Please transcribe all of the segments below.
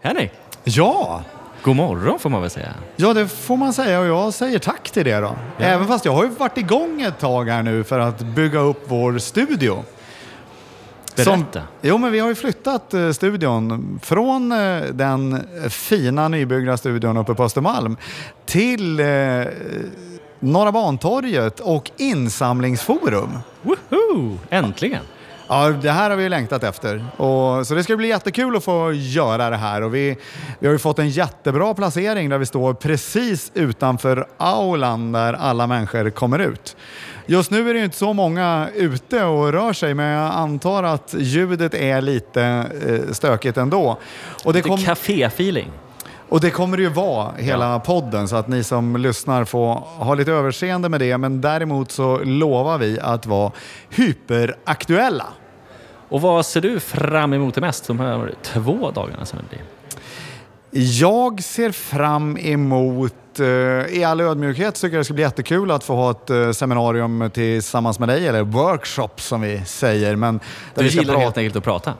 Henrik, Ja, god morgon får man väl säga. ja det får man säga och jag säger tack till det då. Även fast jag har ju varit igång ett tag här nu för att bygga upp vår studio. Berätta. jo, men vi har ju flyttat eh, studion från eh, den fina nybyggda studion uppe på Östermalm till eh, Norra Bantorget och Insamlingsforum. Woho! Äntligen! Ja, det här har vi längtat efter. Och, så det ska bli jättekul att få göra det här. Och vi, vi har ju fått en jättebra placering där vi står precis utanför aulan där alla människor kommer ut. Just nu är det ju inte så många ute och rör sig, men jag antar att ljudet är lite eh, stökigt ändå. Och det, Lite kom, café-feeling. Och det kommer det ju vara hela podden, så att ni som lyssnar får ha lite överseende med det. Men däremot så lovar vi att vara hyperaktuella. Och vad ser du fram emot det mest de här två dagarna som det blir? Jag ser fram emot, eh, i all ödmjukhet tycker jag det ska bli jättekul att få ha ett eh, seminarium tillsammans med dig, eller workshop som vi säger. Men Du gillar prata- helt enkelt att prata.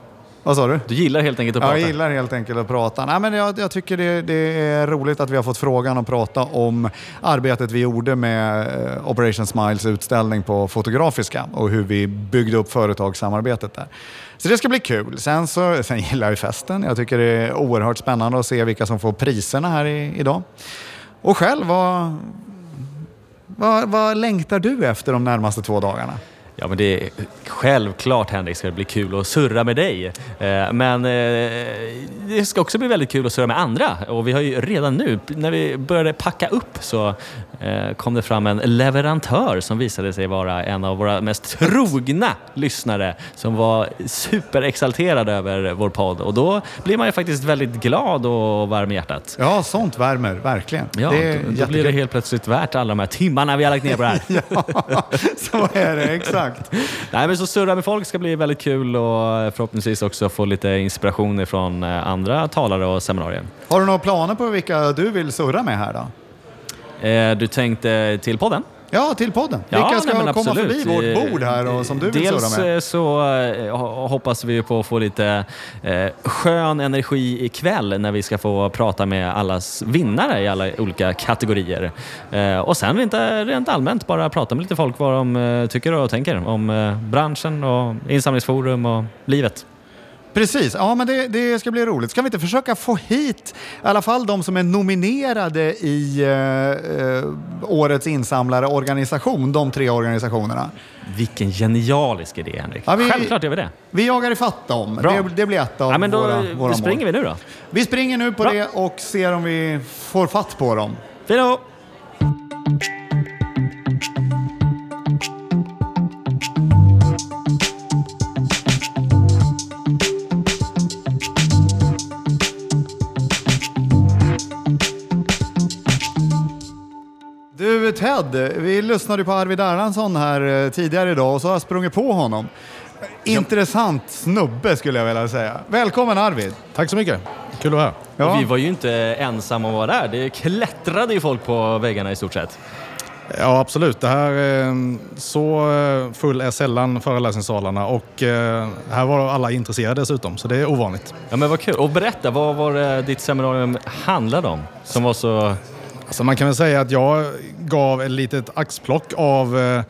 Vad sa du? Du gillar helt enkelt att prata. jag gillar helt enkelt att prata. Nej, men jag, jag tycker det, det är roligt att vi har fått frågan att prata om arbetet vi gjorde med eh, Operation Smiles utställning på Fotografiska och hur vi byggde upp företagssamarbetet där. Så det ska bli kul. Sen, så, sen gillar jag festen. Jag tycker det är oerhört spännande att se vilka som får priserna här i, idag. Och själv, vad, vad, vad längtar du efter de närmaste två dagarna? Ja, men det är självklart Henrik ska det bli kul att surra med dig. Eh, Men eh, det ska också bli väldigt kul att surra med andra. Och vi har ju redan nu, när vi började packa upp så eh, kom det fram en leverantör som visade sig vara en av våra mest trogna lyssnare som var superexalterad över vår podd. Och då blir man ju faktiskt väldigt glad och varm i hjärtat. Ja, sånt värmer verkligen. Ja, det då, då blir det helt plötsligt värt alla de här timmarna vi har lagt ner på det här. Ja, så är det, exakt. Nej, men så surra med folk ska bli väldigt kul och förhoppningsvis också få lite inspiration från andra talare och seminarier. Har du några planer på vilka du vill surra med här då? Eh, Du tänkte till podden? Ja, till podden. Vilka ska nej, komma absolut. förbi vårt bord här och som du vill Dels surra med? eh, så eh, ho- hoppas vi på att få lite eh, skön energi ikväll när vi ska få prata med allas vinnare i alla olika kategorier. Eh, och sen inte rent allmänt bara prata med lite folk vad de eh, tycker och tänker om branschen och insamlingsforum och livet. Precis, ja men det, det ska bli roligt. Ska vi inte försöka få hit i alla fall de som är nominerade i eh, eh, årets insamlarorganisation, de tre organisationerna? Vilken genialisk idé Henrik. Ja, vi- Självklart gör vi det. Vi jagar ifatt dem. Bra. Det, det blir ett av Ja, men då våra, våra springer mål. vi nu då. Vi springer nu på Bra. det och ser om vi får fatt på dem. Hej då! Ted, vi lyssnade på Arvid Erlandsson här eh, tidigare idag och så har jag sprungit på honom. Intressant snubbe skulle jag vilja säga. Välkommen Arvid! Tack så mycket. Kul att vara här. Ja. Vi var ju inte ensamma om att vara där. Det klättrade ju folk på väggarna i stort sett. Ja, absolut. Det här, eh, så eh, full är sällan föreläsningssalarna och här var alla intresserade dessutom, så det är ovanligt. Ja men vad kul. Och berätta, vad var det ditt seminarium handlade om? Som var så... Alltså man kan väl säga att jag gav ett litet axplock av eh,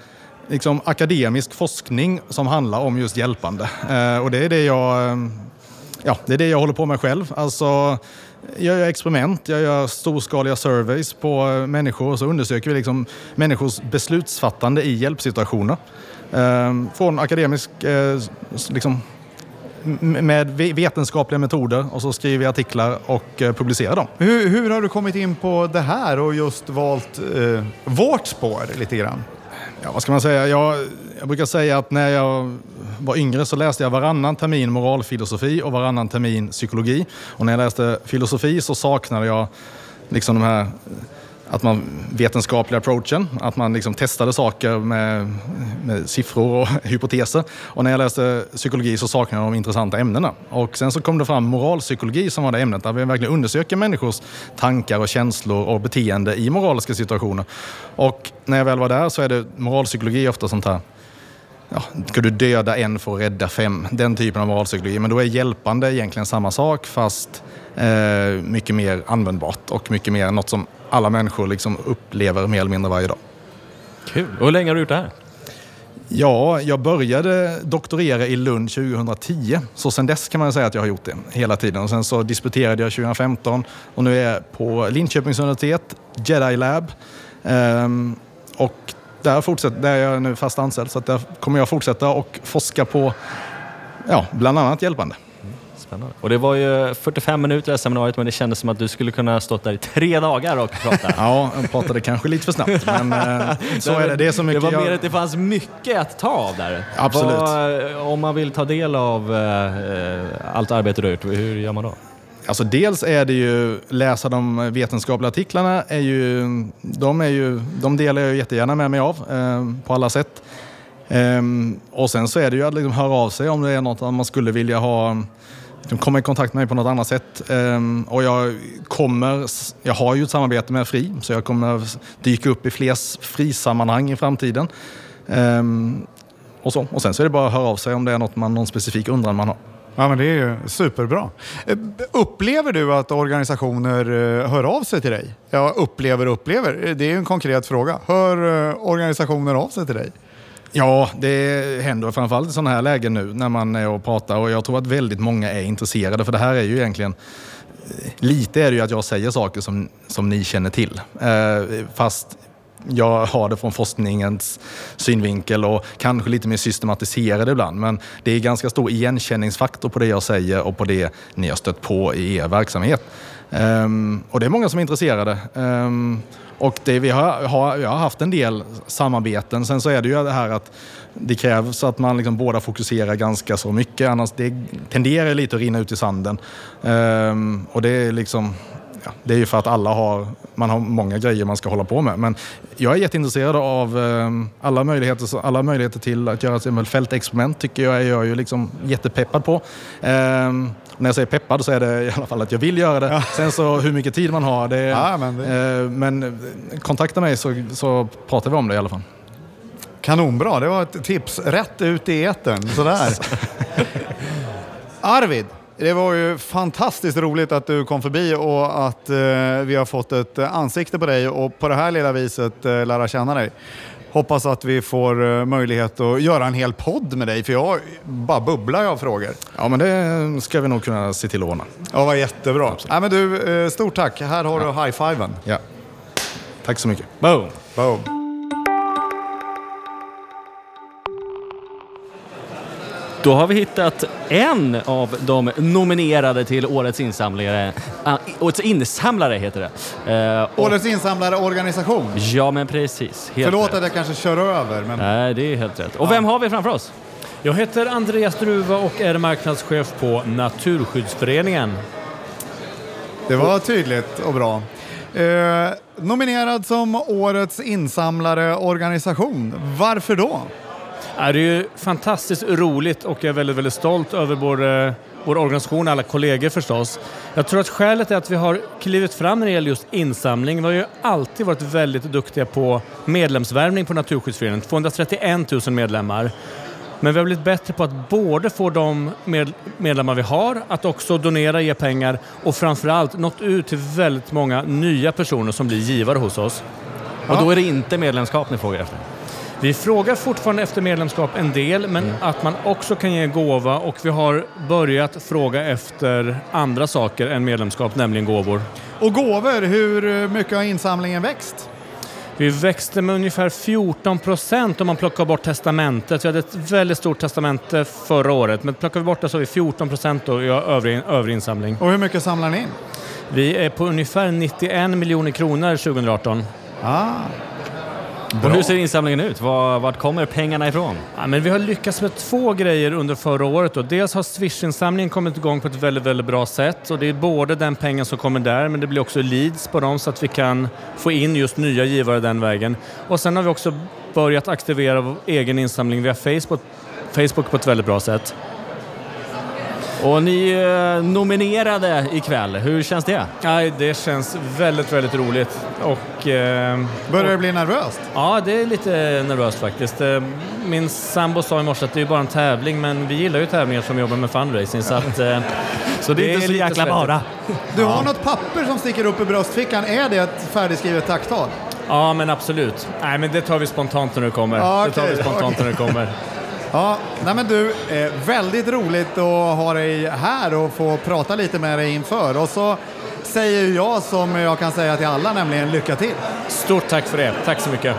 liksom akademisk forskning som handlar om just hjälpande. Eh, och det är det jag, eh, ja, det är det jag håller på med själv. Alltså, jag gör experiment, jag gör storskaliga surveys på eh, människor och så undersöker vi liksom människors beslutsfattande i hjälpsituationer. Eh, från akademisk eh, liksom, med vetenskapliga metoder och så skriver jag artiklar och eh, publicerar dem. Hur, hur har du kommit in på det här och just valt eh, vårt spår lite grann? Ja, vad ska man säga? Jag, jag brukar säga att när jag var yngre så läste jag varannan termin moralfilosofi och varannan termin psykologi. Och när jag läste filosofi så saknade jag liksom de här att man vetenskapliga approachen, att man liksom testade saker med, med siffror och hypoteser. Och när jag läste psykologi så saknade jag de intressanta ämnena. Och sen så kom det fram moralpsykologi som var det ämnet där vi verkligen undersöker människors tankar och känslor och beteende i moraliska situationer. Och när jag väl var där så är det moralpsykologi ofta sånt här ja, ska du döda en för att rädda fem? Den typen av moralpsykologi. Men då är hjälpande egentligen samma sak fast eh, mycket mer användbart och mycket mer något som alla människor liksom upplever mer eller mindre varje dag. Kul. Och hur länge har du gjort det här? Ja, jag började doktorera i Lund 2010. Så sen dess kan man säga att jag har gjort det hela tiden. Och sen så disputerade jag 2015 och nu är jag på Linköpings universitet, Jedi Lab. Ehm, och där, fortsätter, där är jag nu fast anställd så där kommer jag fortsätta och forska på ja, bland annat hjälpande. Spännande. Och det var ju 45 minuter det seminariet men det kändes som att du skulle kunna stått där i tre dagar och prata. ja, jag pratade kanske lite för snabbt men eh, så är det. Det, är så mycket det var mer att det fanns mycket att ta av där. Absolut. Vad, om man vill ta del av eh, allt arbete du har gjort, hur gör man då? Alltså dels är det ju, läsa de vetenskapliga artiklarna, är ju, de, är ju, de delar jag jättegärna med mig av eh, på alla sätt. Eh, och sen så är det ju att liksom höra av sig om det är något man skulle vilja ha de kommer i kontakt med mig på något annat sätt. Ehm, och jag kommer, jag har ju ett samarbete med FRI så jag kommer dyka upp i fler FRI-sammanhang i framtiden. Ehm, och, så. och sen så är det bara att höra av sig om det är något man, någon specifik undran man har. Ja, men det är ju superbra. Ehm, upplever du att organisationer eh, hör av sig till dig? Ja, upplever och upplever. Det är ju en konkret fråga. Hör eh, organisationer av sig till dig? Ja, det händer framförallt i sådana här lägen nu när man är och pratar och jag tror att väldigt många är intresserade för det här är ju egentligen eh, Lite är det ju att jag säger saker som, som ni känner till. Eh, fast jag har det från forskningens synvinkel och kanske lite mer systematiserad ibland. Men det är ganska stor igenkänningsfaktor på det jag säger och på det ni har stött på i er verksamhet. Um, och det är många som är intresserade. Um, och det, vi har, har, jag har haft en del samarbeten. Sen så är det ju det här att det krävs att man liksom båda fokuserar ganska så mycket. Annars det tenderar lite att rinna ut i sanden. Um, och det är liksom ja, det är ju för att alla har, man har många grejer man ska hålla på med. Men jag är jätteintresserad av um, alla, möjligheter, alla möjligheter till att göra ett fältexperiment tycker jag är jag ju liksom jättepeppad på. Um, när jag säger peppad så är det i alla fall att jag vill göra det. Ja. Sen så hur mycket tid man har, det, ja, men, det... Eh, men kontakta mig så, så pratar vi om det i alla fall. Kanonbra, det var ett tips rätt ut i etern. Sådär. Arvid, det var ju fantastiskt roligt att du kom förbi och att eh, vi har fått ett ansikte på dig och på det här lilla viset eh, lära känna dig. Hoppas att vi får eh, möjlighet att göra en hel podd med dig, för jag bara bubblar av frågor. Ja, men det ska vi nog kunna se till att ordna. Ja, vad jättebra. Ja, men du, eh, stort tack. Här har ja. du high-fiven. Ja. Tack så mycket. Boom. Boom. Då har vi hittat en av de nominerade till Årets insamlare. Uh, årets insamlare heter det. Uh, årets insamlare organisation? Ja, men precis. Helt Förlåt rätt. att jag kanske kör över. Men... Nej, det är helt rätt. Och vem har vi framför oss? Jag heter Andreas Druva och är marknadschef på Naturskyddsföreningen. Det var tydligt och bra. Eh, nominerad som Årets insamlare organisation. Varför då? Det är ju fantastiskt roligt och jag är väldigt, väldigt stolt över både vår organisation och alla kollegor förstås. Jag tror att skälet är att vi har klivit fram när det gäller just insamling. Vi har ju alltid varit väldigt duktiga på medlemsvärvning på Naturskyddsföreningen. 231 000 medlemmar. Men vi har blivit bättre på att både få de medlemmar vi har att också donera, ge pengar och framförallt nått ut till väldigt många nya personer som blir givare hos oss. Och då är det inte medlemskap ni frågar efter? Vi frågar fortfarande efter medlemskap en del, men mm. att man också kan ge gåva och vi har börjat fråga efter andra saker än medlemskap, nämligen gåvor. Och gåvor, hur mycket har insamlingen växt? Vi växte med ungefär 14 procent om man plockar bort testamentet. Vi hade ett väldigt stort testamente förra året, men plockar vi bort det så har vi 14 procent i övrig, övrig insamling. Och hur mycket samlar ni in? Vi är på ungefär 91 miljoner kronor 2018. Ah. Och hur ser insamlingen ut? Var, vart kommer pengarna ifrån? Ja, men vi har lyckats med två grejer under förra året. Då. Dels har Swish-insamlingen kommit igång på ett väldigt, väldigt bra sätt. Och det är både den pengen som kommer där, men det blir också leads på dem så att vi kan få in just nya givare den vägen. Och sen har vi också börjat aktivera vår egen insamling via Facebook, Facebook på ett väldigt bra sätt. Och ni är nominerade ikväll. Hur känns det? Ja, det känns väldigt, väldigt roligt. Och, eh, Börjar det bli nervöst? Ja, det är lite nervöst faktiskt. Eh, Min sambo sa i morse att det är bara en tävling, men vi gillar ju tävlingar som jobbar med fundraising. Så, att, eh, Så det är inte så lite jäkla bara. Du har något papper som sticker upp i bröstfickan. Är det ett färdigskrivet tacktal? Ja, men absolut. Nej, men det tar vi spontant när det kommer. Ja, Det tar vi spontant när det kommer. Ja, nej men du, eh, väldigt roligt att ha dig här och få prata lite med dig inför. Och så säger jag som jag kan säga till alla, nämligen lycka till. Stort tack för det. Tack så mycket.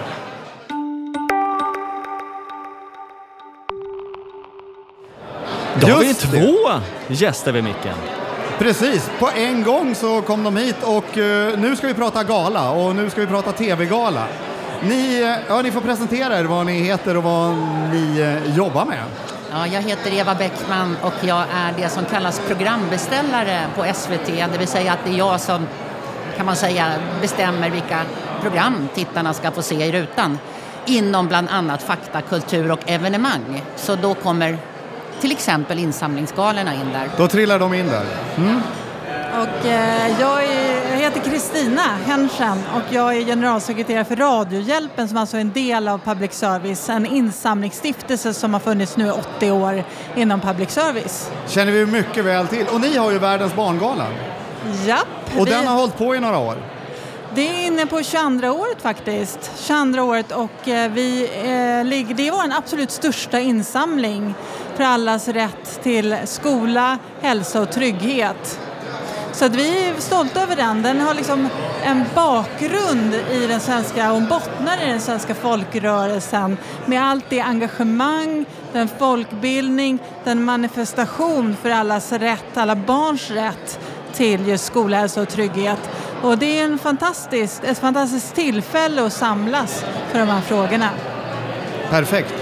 Då har vi Just det. två gäster vid micken. Precis, på en gång så kom de hit och eh, nu ska vi prata gala och nu ska vi prata tv-gala. Ni, eh, ja, ni får presentera er, vad ni heter och vad ni eh, jobbar med. Ja, jag heter Eva Bäckman och jag är det som kallas programbeställare på SVT. Det vill säga att det är jag som kan man säga bestämmer vilka program tittarna ska få se i rutan. Inom bland annat fakta, kultur och evenemang. Så då kommer till exempel insamlingsgalorna in där. Då trillar de in där. Och, eh, jag, är, jag heter Kristina Henschen och jag är generalsekreterare för Radiohjälpen som alltså är en del av public service. En insamlingsstiftelse som har funnits nu i 80 år inom public service. Känner vi mycket väl till. Och ni har ju världens barngala. Japp, Och vi, den har hållit på i några år. det är inne på 22 året faktiskt. 22 året och eh, vi, eh, ligger, det är vår absolut största insamling för allas rätt till skola, hälsa och trygghet. Så att vi är stolta över den. Den har liksom en bakgrund i den svenska och bottnar i den svenska folkrörelsen med allt det engagemang, den folkbildning, den manifestation för allas rätt, alla barns rätt till just skola, hälsa och trygghet. Och det är en fantastisk, ett fantastiskt tillfälle att samlas för de här frågorna. Perfekt.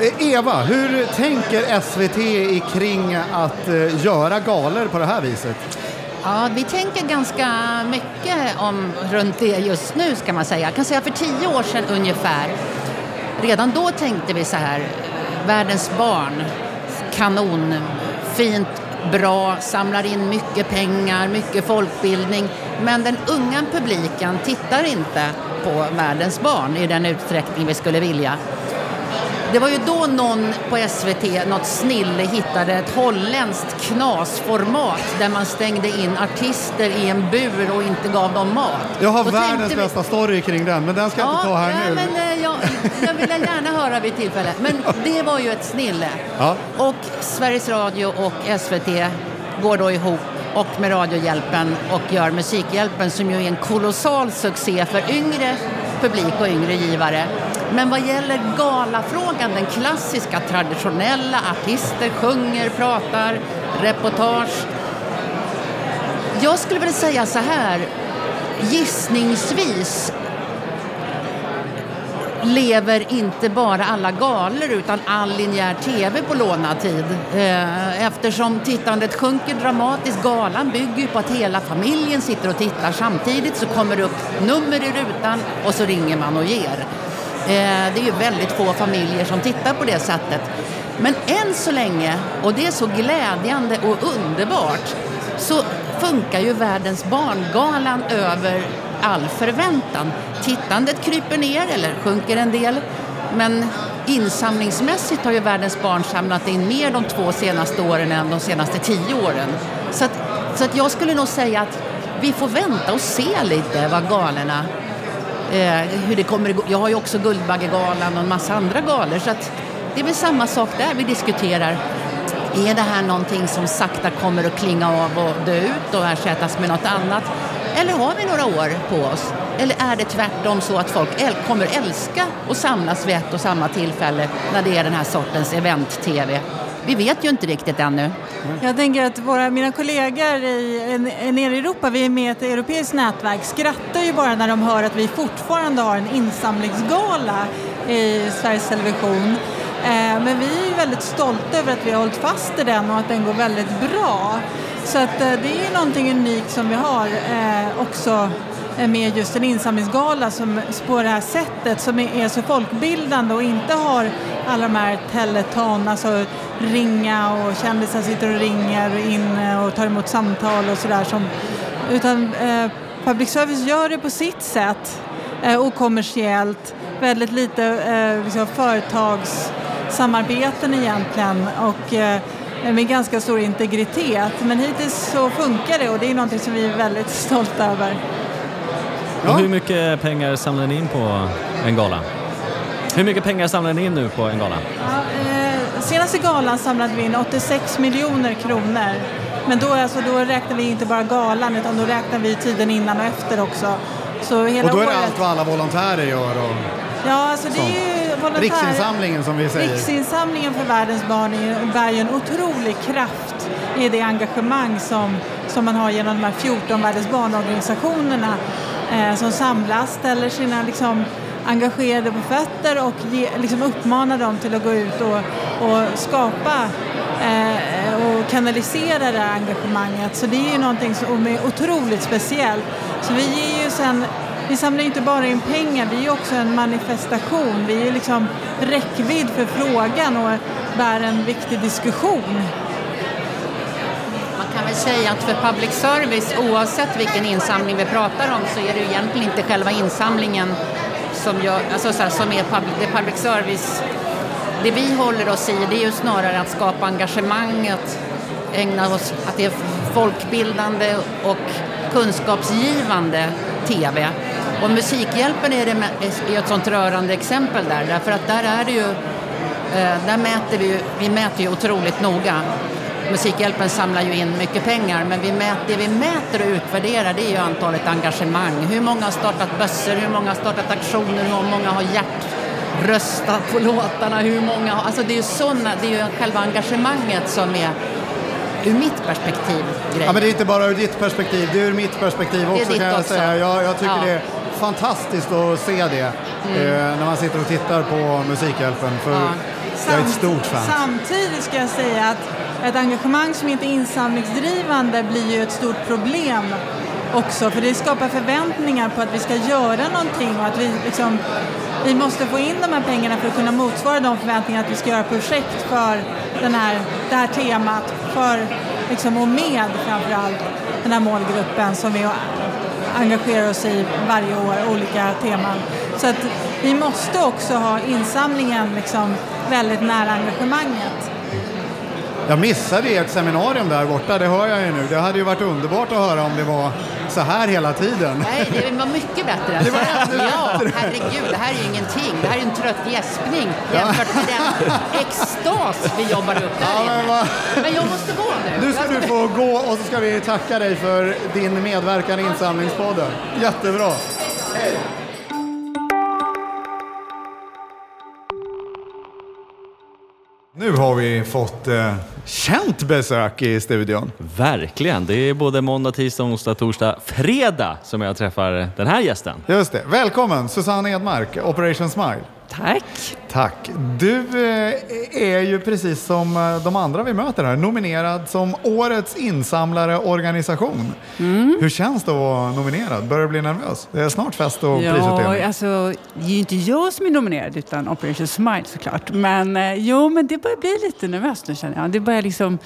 Eh, Eva, hur tänker SVT kring att eh, göra galor på det här viset? Ja, vi tänker ganska mycket om, runt det just nu ska man säga. Jag kan säga för tio år sedan ungefär. Redan då tänkte vi så här, världens barn, kanon, fint, bra, samlar in mycket pengar, mycket folkbildning. Men den unga publiken tittar inte på världens barn i den utsträckning vi skulle vilja. Det var ju då någon på SVT, något snille, hittade ett holländskt knasformat där man stängde in artister i en bur och inte gav dem mat. Jag har Då världens tänkte vi- bästa story kring den, men den ska jag inte ta här ja, nu. Men, eh, jag, jag vill gärna höra vid tillfälle. Men det var ju ett snille. Ja. Och Sveriges Radio och SVT går då ihop och med Radiohjälpen och gör Musikhjälpen som ju är en kolossal succé för yngre publik och yngre givare. Men vad gäller galafrågan, den klassiska traditionella, artister sjunger, pratar, reportage. Jag skulle vilja säga så här, gissningsvis lever inte bara alla galor utan all linjär tv på lånad tid. Eh, eftersom tittandet sjunker dramatiskt. Galan bygger ju på att hela familjen sitter och tittar samtidigt så kommer det upp nummer i rutan och så ringer man och ger. Eh, det är ju väldigt få familjer som tittar på det sättet. Men än så länge, och det är så glädjande och underbart, så funkar ju Världens barngalan över all förväntan. Tittandet kryper ner eller sjunker en del. Men insamlingsmässigt har ju Världens barn samlat in mer de två senaste åren än de senaste tio åren. Så att, så att jag skulle nog säga att vi får vänta och se lite vad galorna eh, hur det kommer. Jag har ju också Guldbaggegalan och en massa andra galor så att det är väl samma sak där vi diskuterar. Är det här någonting som sakta kommer att klinga av och dö ut och ersättas med något annat? Eller har vi några år på oss? Eller är det tvärtom så att folk kommer älska att samlas vid ett och samma tillfälle när det är den här sortens event-tv? Vi vet ju inte riktigt ännu. Jag tänker att våra, mina kollegor i, eh, nere i Europa, vi är med i ett europeiskt nätverk, skrattar ju bara när de hör att vi fortfarande har en insamlingsgala i Sveriges Television. Eh, men vi är ju väldigt stolta över att vi har hållit fast i den och att den går väldigt bra. Så att eh, det är någonting unikt som vi har eh, också eh, med just en insamlingsgala som, på det här sättet som är, är så folkbildande och inte har alla de här teleton, alltså ringa och kändisar sitter och ringer in och tar emot samtal och sådär. Utan eh, public service gör det på sitt sätt eh, okommersiellt, väldigt lite eh, liksom företagssamarbeten egentligen och eh, med ganska stor integritet. Men hittills så funkar det och det är något som vi är väldigt stolta över. Ja. Och hur mycket pengar samlar ni in på en gala? Hur mycket pengar samlar ni in nu på en gala? Ja, eh, senaste galan samlade vi in 86 miljoner kronor. Men då, alltså, då räknar vi inte bara galan utan då räknar vi tiden innan och efter också. Så hela och då är det året... allt vad alla volontärer gör? Och... Ja, alltså det är ju volontär... Riksinsamlingen som vi säger. Riksinsamlingen för världens barn bär ju en otrolig kraft i det engagemang som, som man har genom de här 14 världens barnorganisationerna eh, som samlas, ställer sina liksom, engagerade på fötter och ge, liksom uppmanar dem till att gå ut och, och skapa eh, och kanalisera det här engagemanget. Så det är ju någonting som är otroligt speciellt. Så vi ger ju sen vi samlar inte bara in pengar, vi är också en manifestation. Vi är liksom räckvidd för frågan och bär en viktig diskussion. Man kan väl säga att för public service, oavsett vilken insamling vi pratar om, så är det ju egentligen inte själva insamlingen som, gör, alltså så här, som är public, det public service. Det vi håller oss i, det är ju snarare att skapa engagemang, att ägna oss, att det är folkbildande och kunskapsgivande TV. Och Musikhjälpen är, det, är ett sånt rörande exempel där, därför att där är det ju, eh, där mäter vi, vi mäter ju otroligt noga. Musikhjälpen samlar ju in mycket pengar, men vi mäter, det vi mäter och utvärderar det är ju antalet engagemang. Hur många har startat bössor, hur många har startat aktioner, hur många har hjärtröstat på låtarna, hur många har, alltså det är ju såna, det är ju själva engagemanget som är ur mitt perspektiv grejen. Ja, men det är inte bara ur ditt perspektiv, det är ur mitt perspektiv också kan jag också. säga. Jag, jag tycker ja. det fantastiskt att se det mm. eh, när man sitter och tittar på Musikhjälpen. För ja. jag är ett stort fan. Samtidigt ska jag säga att ett engagemang som inte är insamlingsdrivande blir ju ett stort problem också. För det skapar förväntningar på att vi ska göra någonting och att vi, liksom, vi måste få in de här pengarna för att kunna motsvara de förväntningarna att vi ska göra projekt för den här, det här temat. För, liksom, och med framförallt den här målgruppen som vi engagerar oss i varje år, olika teman. Så att vi måste också ha insamlingen liksom väldigt nära engagemanget. Jag missade ert seminarium där borta, det hör jag ju nu. Det hade ju varit underbart att höra om det var så här hela tiden. Nej, det var mycket bättre. Det var ännu ja, herregud, det här är ju ingenting. Det här är en trött gäspning jämfört med den extas vi jobbar upp där ja, men, men jag måste gå nu. Nu ska du få gå och så ska vi tacka dig för din medverkan i Insamlingspodden. Jättebra. Hej. Nu har vi fått eh, känt besök i studion. Verkligen. Det är både måndag, tisdag, onsdag, torsdag, fredag som jag träffar den här gästen. Just det. Välkommen Susanne Edmark, Operation Smile. Tack. Tack. Du eh, är ju precis som eh, de andra vi möter här nominerad som Årets insamlare organisation. Mm. Hur känns det att vara nominerad? Börjar du bli nervös? Det är snart fest och ja, prisutdelning. Alltså, det är ju inte jag som är nominerad utan Operation Smile såklart. Men eh, jo, men det börjar bli lite nervöst nu känner jag. Det börjar liksom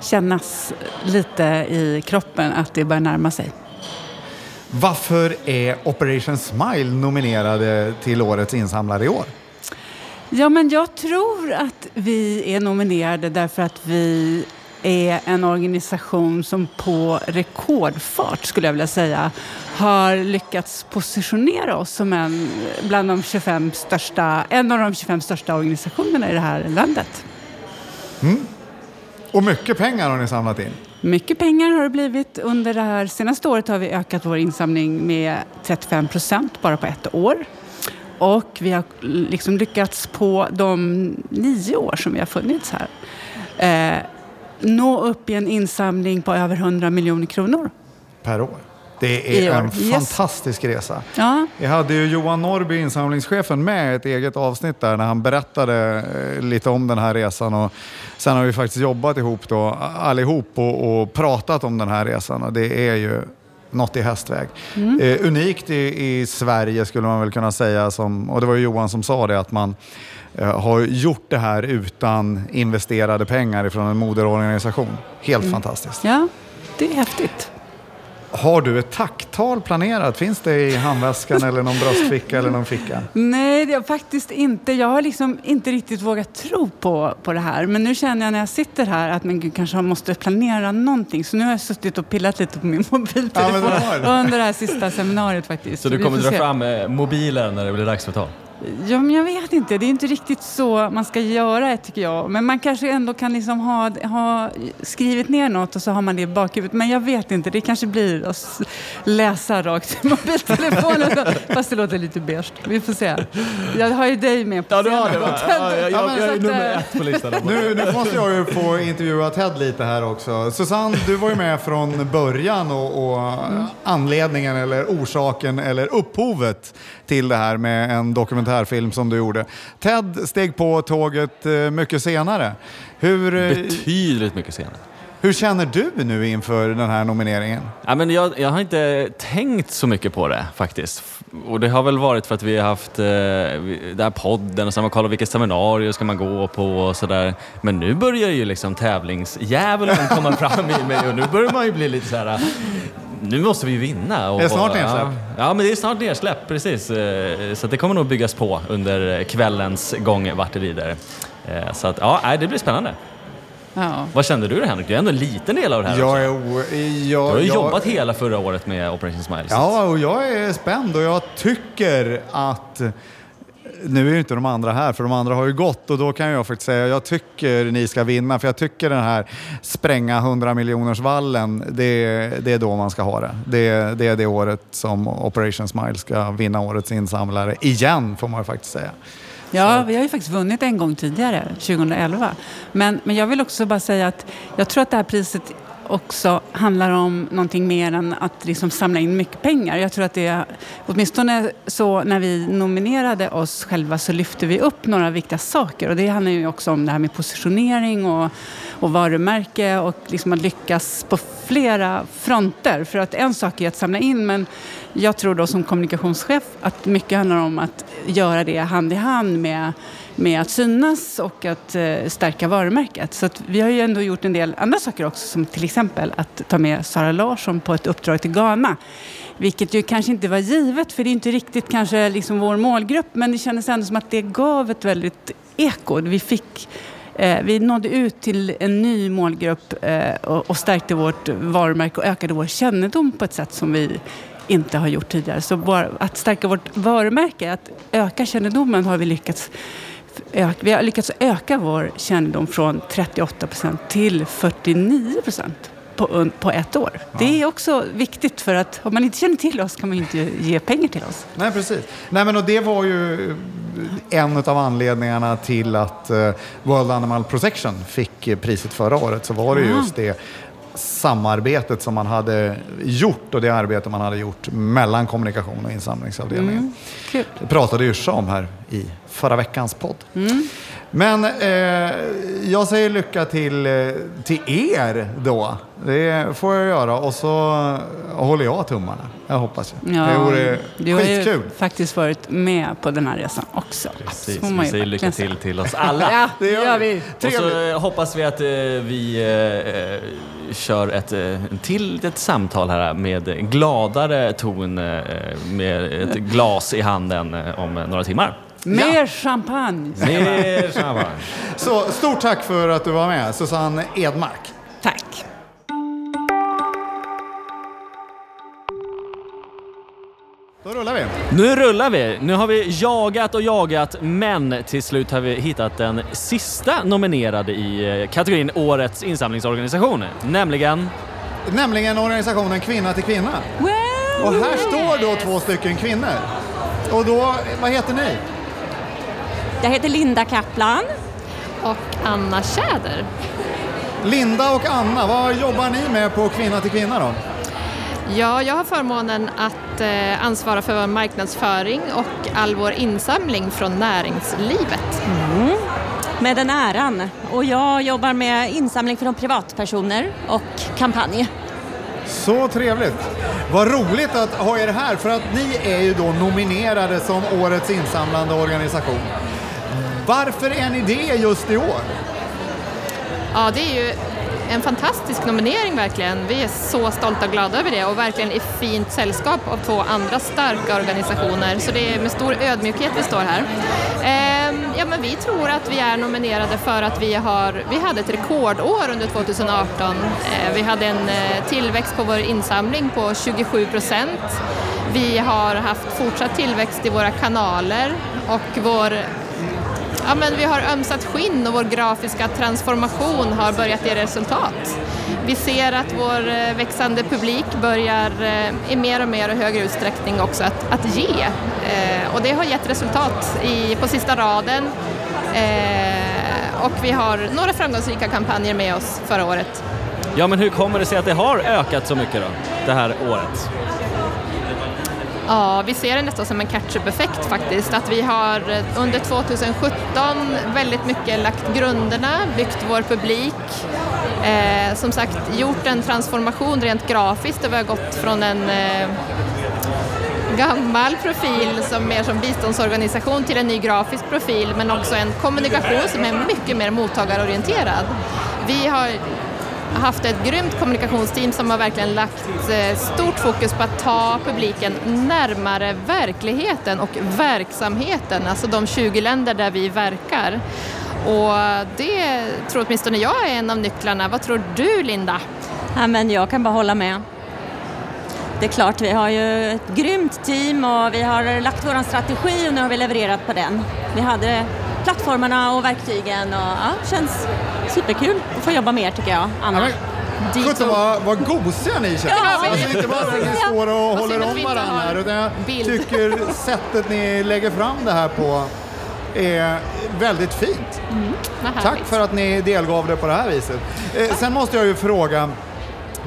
kännas lite i kroppen att det börjar närma sig. Varför är Operation Smile nominerade till Årets insamlare i år? Ja, men jag tror att vi är nominerade därför att vi är en organisation som på rekordfart, skulle jag vilja säga, har lyckats positionera oss som en, bland de 25 största, en av de 25 största organisationerna i det här landet. Mm. Och mycket pengar har ni samlat in? Mycket pengar har det blivit. Under det här senaste året har vi ökat vår insamling med 35 procent bara på ett år. Och vi har liksom lyckats på de nio år som vi har funnits här eh, nå upp i en insamling på över 100 miljoner kronor. Per år? Det är en yes. fantastisk resa. Ja. Vi hade ju Johan Norrby, insamlingschefen, med ett eget avsnitt där när han berättade eh, lite om den här resan. Och sen har vi faktiskt jobbat ihop då, allihop och, och pratat om den här resan och det är ju något i hästväg. Eh, unikt i, i Sverige skulle man väl kunna säga, som, och det var ju Johan som sa det, att man eh, har gjort det här utan investerade pengar ifrån en moderorganisation. Helt fantastiskt. Ja, det är häftigt. Har du ett tacktal planerat? Finns det i handväskan eller någon bröstficka eller någon ficka? Nej, det är faktiskt inte. Jag har liksom inte riktigt vågat tro på, på det här. Men nu känner jag när jag sitter här att men gud, kanske jag måste planera någonting. Så nu har jag suttit och pillat lite på min mobiltelefon Ja, har du. under det här sista seminariet faktiskt. Så du Vi kommer dra se. fram eh, mobilen när det blir dags för tal? Ja, men jag vet inte. Det är inte riktigt så man ska göra tycker jag. Men man kanske ändå kan liksom ha, ha skrivit ner något och så har man det i bakhuvudet. Men jag vet inte. Det kanske blir att läsa rakt i mobiltelefonen. Fast det låter lite beige. Vi får se. Jag har ju dig med på Ja, du har det va? Ja, jag, jag, jag är nummer eh, ett på listan. Nu, nu måste jag ju få intervjua Ted lite här också. Susanne, du var ju med från början och, och anledningen eller orsaken eller upphovet till det här med en dokumentärfilm som du gjorde. Ted steg på tåget eh, mycket senare. Hur, eh, Betydligt mycket senare. hur känner du nu inför den här nomineringen? Ja, men jag, jag har inte tänkt så mycket på det faktiskt. Och det har väl varit för att vi har haft eh, den här podden och har man kollat vilket seminarium ska man gå på och sådär. Men nu börjar ju liksom tävlingsdjävulen komma fram i mig och nu börjar man ju bli lite så här. Nu måste vi vinna. Och, Är det snart och- nedsläpp? Ja, ja, men det är snart nedsläpp, precis. Eh, Så det kommer nog byggas på under kvällens gång vart det lider. Eh, Så att, ja, det blir spännande. Ja. Vad kände du Henrik? Du är ändå en liten del av det här Jag också. är o- Du jag, har ju jag, jobbat hela förra året med Operation Smile. Ja, och jag är spänd och jag tycker att nu är ju inte de andra här, för de andra har ju gått och då kan jag faktiskt säga jag tycker ni ska vinna, för jag tycker den här spränga 100 miljoners vallen, det, det är då man ska ha det. det. Det är det året som Operation Smile ska vinna årets insamlare igen, får man ju faktiskt säga. Ja, vi har ju faktiskt vunnit en gång tidigare, 2011. Men, men jag vill också bara säga att jag tror att det här priset också handlar om någonting mer än att liksom samla in mycket pengar. Jag tror att det åtminstone så när vi nominerade oss själva så lyfte vi upp några viktiga saker och det handlar ju också om det här med positionering och, och varumärke och liksom att lyckas på flera fronter. För att en sak är att samla in men jag tror då som kommunikationschef att mycket handlar om att göra det hand i hand med, med att synas och att eh, stärka varumärket. Så att vi har ju ändå gjort en del andra saker också som till exempel att ta med Sara Larsson på ett uppdrag till Ghana. Vilket ju kanske inte var givet för det är inte riktigt kanske liksom vår målgrupp men det kändes ändå som att det gav ett väldigt eko. Vi fick Eh, vi nådde ut till en ny målgrupp eh, och, och stärkte vårt varumärke och ökade vår kännedom på ett sätt som vi inte har gjort tidigare. Så att stärka vårt varumärke, att öka kännedomen har vi lyckats vi har lyckats öka vår kännedom från 38 procent till 49 procent på, på ett år. Det är också viktigt för att om man inte känner till oss kan man inte ge pengar till oss. Nej, precis. Nej, men och det var ju en av anledningarna till att eh, World Animal Protection fick eh, priset förra året. Så var det just det samarbetet som man hade gjort och det arbete man hade gjort mellan kommunikation och insamlingsavdelningen. Kul. Det pratade Yrsa om här i förra veckans podd. Men eh, jag säger lycka till, eh, till er då. Det får jag göra och så håller jag tummarna. Jag hoppas ju. det vore du har ju skitkul. faktiskt varit med på den här resan också. Precis, vi säger lycka till till oss alla. Ja, Det gör vi. Och så hoppas vi att eh, vi eh, kör ett eh, till ett samtal här med gladare ton eh, med ett glas i handen om några timmar. Mer champagne. Mer champagne. Så stort tack för att du var med, Susanne Edmark. Tack. Då rullar vi. Nu rullar vi! Nu har vi jagat och jagat men till slut har vi hittat den sista nominerade i eh, kategorin Årets insamlingsorganisation. Nämligen Nämligen organisationen Kvinna till Kvinna. Och här står då två stycken kvinnor. Och då, vad heter ni? Jag heter Linda Kaplan. och Anna Tjäder. Linda och Anna, vad jobbar ni med på Kvinna till Kvinna då? Ja, jag har förmånen att eh, ansvara för vår marknadsföring och all vår insamling från näringslivet. Med den äran. Och jag jobbar med insamling från privatpersoner och kampanj. Så trevligt. Vad roligt att ha er här, för att ni är ju då nominerade som Årets insamlande organisation. Varför är ni det just i år? Ja, det är ju en fantastisk nominering verkligen. Vi är så stolta och glada över det och verkligen i fint sällskap av två andra starka organisationer. Så det är med stor ödmjukhet vi står här. Ehm, ja, men vi tror att vi är nominerade för att vi, har, vi hade ett rekordår under 2018. Ehm, vi hade en eh, tillväxt på vår insamling på 27 procent. Vi har haft fortsatt tillväxt i våra kanaler och vår Ja, men vi har ömsat skinn och vår grafiska transformation har börjat ge resultat. Vi ser att vår eh, växande publik börjar eh, i mer och mer och högre utsträckning också att, att ge. Eh, och det har gett resultat i, på sista raden. Eh, och vi har några framgångsrika kampanjer med oss förra året. Ja, men hur kommer det sig att det har ökat så mycket då, det här året? Ja, vi ser det nästan som en catch-up-effekt faktiskt. Att vi har eh, under 2017 väldigt mycket lagt grunderna, byggt vår publik. Eh, som sagt, gjort en transformation rent grafiskt där vi har gått från en eh, gammal profil som mer som biståndsorganisation till en ny grafisk profil men också en kommunikation som är mycket mer mottagarorienterad. Vi har haft ett grymt kommunikationsteam som har verkligen lagt eh, stort fokus på att ta publiken närmare verkligheten och verksamheten, alltså de 20 länder där vi verkar. Och det tror åtminstone jag är en av nycklarna. Vad tror du Linda? Ja, men jag kan bara hålla med. Det är klart, vi har ju ett grymt team och vi har lagt vår strategi och nu har vi levererat på den. Vi hade plattformarna och verktygen och ja, känns superkul att få jobba mer tycker jag, Anna. Ja, Sjutton vad, vad gosiga ni känns. Ja, alltså, inte bara att ni står och håller om varandra här, utan jag tycker sättet ni lägger fram det här på är väldigt fint. Mm, Tack för att ni delgav det på det här viset. Eh, sen måste jag ju fråga,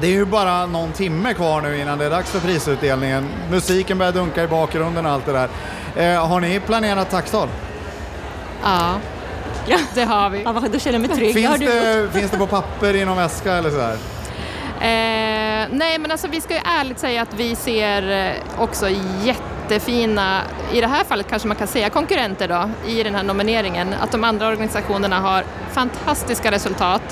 det är ju bara någon timme kvar nu innan det är dags för prisutdelningen. Musiken börjar dunka i bakgrunden och allt det där. Eh, har ni planerat tacktal? Ja, ja. det har vi. Ja, då känner jag mig trygg. Finns, det, finns det på papper i någon väska eller sådär? Eh, nej, men alltså vi ska ju ärligt säga att vi ser eh, också jättefina, i det här fallet kanske man kan säga konkurrenter då, i den här nomineringen. Att de andra organisationerna har fantastiska resultat.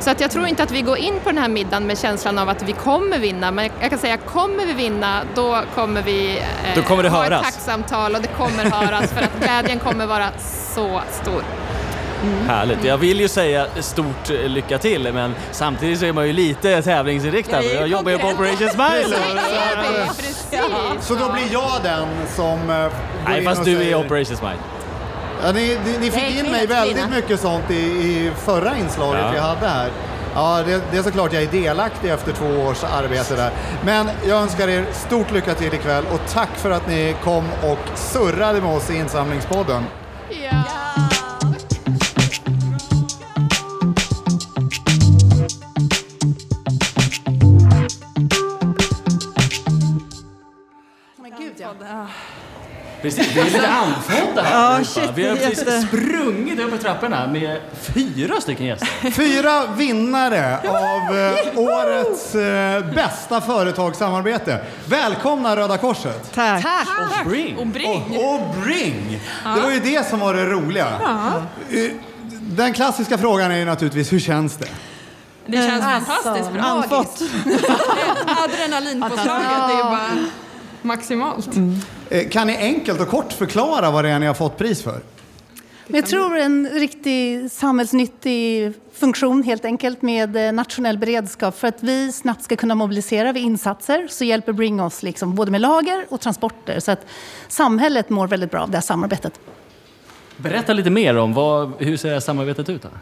Så att jag tror inte att vi går in på den här middagen med känslan av att vi kommer vinna, men jag kan säga kommer vi vinna då kommer vi eh, då kommer det ha höras. ett tacksamtal och det kommer höras för att glädjen kommer vara så stor. Mm. Härligt. Jag vill ju säga stort eh, lycka till men samtidigt så är man ju lite tävlingsinriktad. Jag, jag jobbar ju på Operation Smile. Så då blir jag den som eh, Nej, fast du är Operation Smile. Ja, ni, ni, ni fick in mig väldigt mycket sånt i, i förra inslaget ja. vi hade här. Ja, det, det, är såklart jag är delaktig efter två års arbete där. Men jag önskar er stort lycka till ikväll och tack för att ni kom och surrade med oss i insamlingspodden. Ja. Precis, vi är lite andfådda här. Ja, shit, vi har precis jätte... sprungit upp trapporna med fyra stycken gäster. Fyra vinnare av eh, årets eh, bästa företagssamarbete. Välkomna Röda Korset. Tack. Tack. Och Bring. Och Bring. Och, och Bring. Ja. Det var ju det som var det roliga. Ja. Eh, den klassiska frågan är ju naturligtvis, hur känns det? Det känns alltså, fantastiskt bra. Andfått. Adrenalinpåslaget är bara maximalt. Mm. Kan ni enkelt och kort förklara vad det är ni har fått pris för? Jag tror en riktig samhällsnyttig funktion helt enkelt med eh, nationell beredskap. För att vi snabbt ska kunna mobilisera vid insatser så hjälper Bring oss liksom både med lager och transporter. Så att samhället mår väldigt bra av det här samarbetet. Berätta lite mer om vad, hur ser det här samarbetet ut? Här?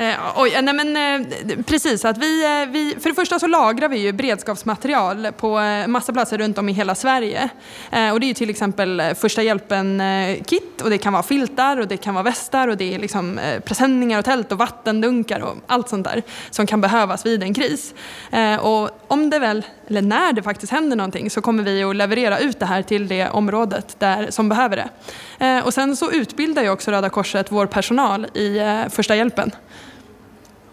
Eh, oj, eh, nej men, eh, precis, att vi, eh, vi, för det första så lagrar vi ju beredskapsmaterial på eh, massa platser runt om i hela Sverige. Eh, och det är ju till exempel eh, första hjälpen-kit eh, och det kan vara filtar och det kan vara västar och det är liksom presenningar och tält och vattendunkar och allt sånt där som kan behövas vid en kris. och om det väl, eller när det faktiskt händer någonting så kommer vi att leverera ut det här till det området där, som behöver det. och sen så utbildar ju också Röda Korset vår personal i första hjälpen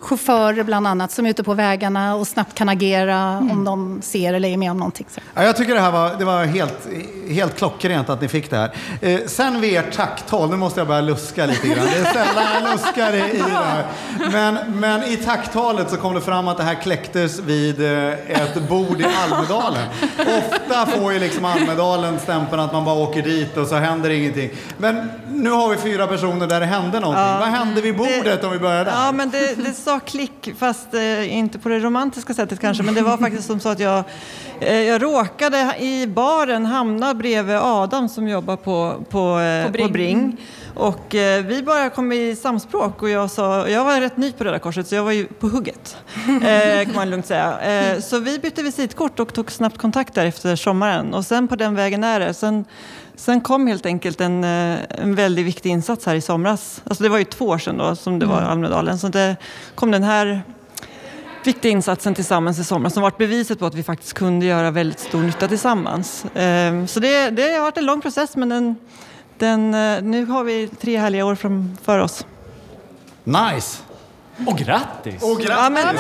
chaufförer bland annat som är ute på vägarna och snabbt kan agera om de ser eller är med om någonting. Ja, jag tycker det här var, det var helt, helt klockrent att ni fick det här. Eh, sen vid ert tacktal, nu måste jag börja luska lite grann. Det är sällan jag luskar i, i det här. Men, men i tacktalet så kom det fram att det här kläcktes vid eh, ett bord i Almedalen. Ofta får ju liksom Almedalen stämpeln att man bara åker dit och så händer ingenting. Men nu har vi fyra personer där det hände någonting. Ja. Vad hände vid bordet om vi börjar där? Ja, men det, det sa klick, fast eh, inte på det romantiska sättet kanske. Men det var faktiskt som så att jag, eh, jag råkade i baren hamna bredvid Adam som jobbar på, på, eh, På Bring. på Bring. Och eh, vi bara kom i samspråk och jag sa, jag var rätt ny på Röda Korset så jag var ju på hugget. Eh, kan man lugnt säga. Eh, så vi bytte visitkort och tog snabbt kontakt där efter sommaren. Och sen på den vägen är det. Sen, sen kom helt enkelt en, eh, en väldigt viktig insats här i somras. Alltså det var ju två år sedan då som det var i Almedalen. Så det kom den här viktiga insatsen tillsammans i somras som varit beviset på att vi faktiskt kunde göra väldigt stor nytta tillsammans. Eh, Så det, det har varit en lång process men den, den, eh, nu har vi tre härliga år framför oss. Nice! Och grattis! Och grattis! Ja, men- och,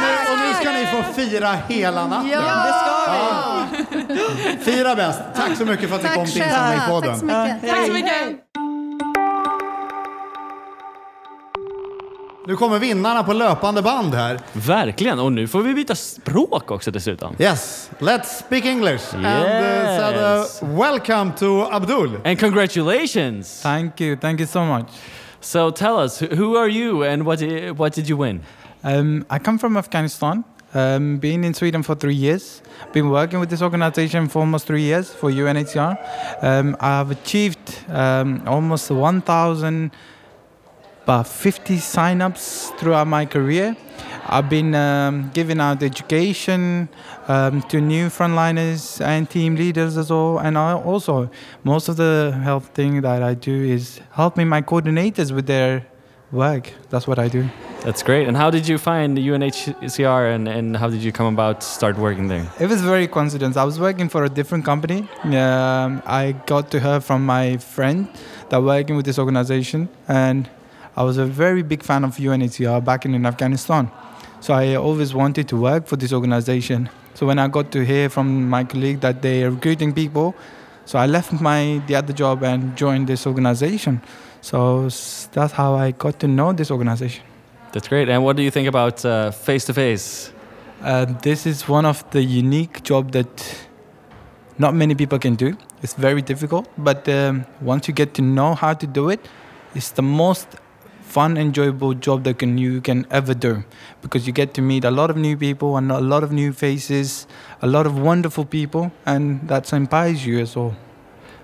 nu, och nu ska ni få fira hela natten. Det ska vi! Fira bäst. Tack så mycket för att ni kom till. Insamlingspodden. Tack så mycket. Tack så mycket! Nu kommer vinnarna på löpande band här. Verkligen, och nu får vi byta språk också dessutom. Yes, let's speak English. And uh, Yes. welcome to Abdul. And congratulations! Thank you. Thank you so much. So tell us, who are you and what, what did you win? Um, I come from Afghanistan. Um, been in Sweden for three years. Been working with this organization for almost three years for UNHCR. Um, I have achieved um, almost 1,000 about 50 sign-ups throughout my career. I've been um, giving out education um, to new frontliners and team leaders as well. And I also, most of the help thing that I do is helping my coordinators with their work. That's what I do. That's great. And how did you find the UNHCR and, and how did you come about to start working there? It was very coincidence. I was working for a different company. Um, I got to her from my friend that working with this organization, and I was a very big fan of UNHCR back in, in Afghanistan. So I always wanted to work for this organization. So when I got to hear from my colleague that they are recruiting people, so I left my the other job and joined this organization. So that's how I got to know this organization. That's great. And what do you think about face to face? Uh, this is one of the unique job that not many people can do. It's very difficult, but um, once you get to know how to do it, it's the most fun, enjoyable job that can you can ever do because you get to meet a lot of new people and a lot of new faces, a lot of wonderful people, and that inspires you as well.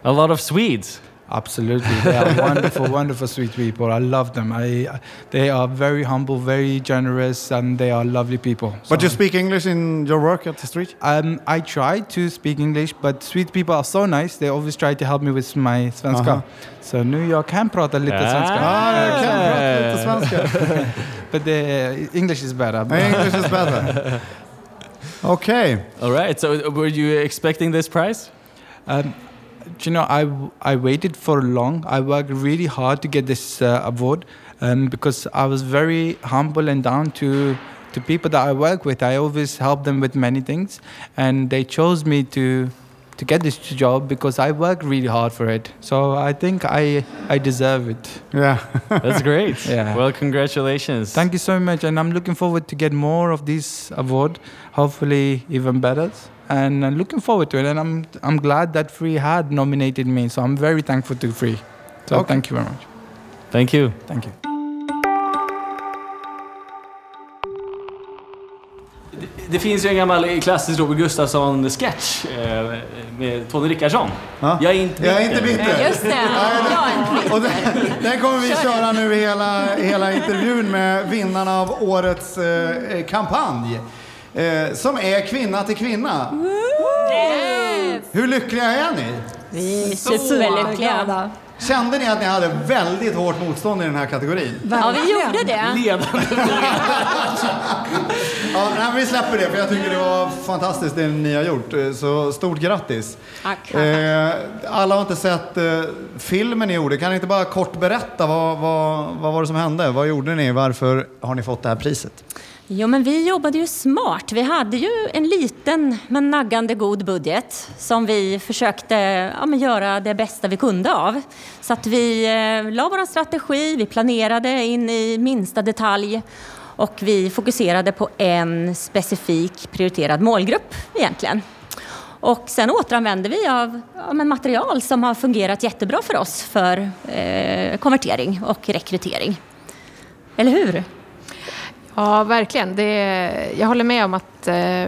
A lot of Swedes. Absolutely, they are wonderful, wonderful, sweet people. I love them. I, they are very humble, very generous, and they are lovely people. But you speak English in your work at the street? Um, I try to speak English, but sweet people are so nice. They always try to help me with my svenska. Aha. Så nu jag kan prata lite Ah. svenska. Ah, jag kan prata lite svenska. But the English is better. English is better. Okay. All right. So uh, were you expecting this prize? Um, do you know, I, I waited for long. I worked really hard to get this uh, award um, because I was very humble and down to to people that I work with. I always help them with many things, and they chose me to to get this job because I worked really hard for it. So I think I I deserve it. Yeah. That's great. Yeah. Well, congratulations. Thank you so much, and I'm looking forward to get more of this award. Hopefully, even better. And I'm looking forward to it. And I'm I'm glad that Free had nominated me. So I'm very thankful to Free. So Okay. thank you very much. Thank you. Thank you. Det finns ju en gammal klassisk Robert Gustafsson-sketch eh, med Tony Rickardsson. Ja. Jag är inte Jag är inte bitter. Just det, jag är en Och den, den kommer vi köra nu hela, hela intervjun med vinnarna av årets eh, kampanj. Eh, som är Kvinna till kvinna. Hur lyckliga är ni? Vi är superlyckliga. Kände ni att ni hade väldigt hårt motstånd i den här kategorin? Ja, vi gjorde det. Ja, nej, vi släpper det för jag tycker det var fantastiskt det ni har gjort. Så stort grattis. Tack. Eh, alla har inte sett eh, filmen ni gjorde. Kan ni inte bara kort berätta vad, vad, vad var det som hände? Vad gjorde ni? Varför har ni fått det här priset? Jo, men vi jobbade ju smart. Vi hade ju en liten men naggande god budget som vi försökte ja, men göra det bästa vi kunde av. Så att vi eh, la vår strategi, vi planerade in i minsta detalj och vi fokuserade på en specifik prioriterad målgrupp egentligen. Och sen återanvände vi av ja, men material som har fungerat jättebra för oss för eh, konvertering och rekrytering. Eller hur? Ja, verkligen. Det, jag håller med om att eh,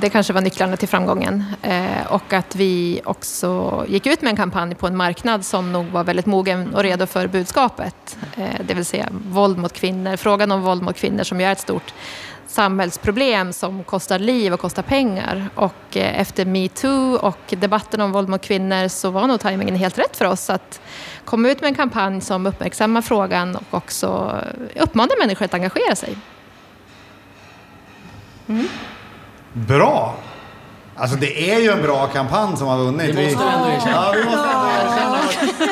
det kanske var nycklarna till framgången. Eh, och att vi också gick ut med en kampanj på en marknad som nog var väldigt mogen och redo för budskapet. Eh, det vill säga våld mot kvinnor, frågan om våld mot kvinnor som ju är ett stort samhällsproblem som kostar liv och kostar pengar. Och eh, efter metoo och debatten om våld mot kvinnor så var nog tajmingen helt rätt för oss att komma ut med en kampanj som uppmärksammar frågan och också uppmanar människor att engagera sig. Mm. Bra! Alltså det är ju en bra kampanj som har vunnit. Det måste du ändå erkänna. Ja, vi måste ändå erkänna.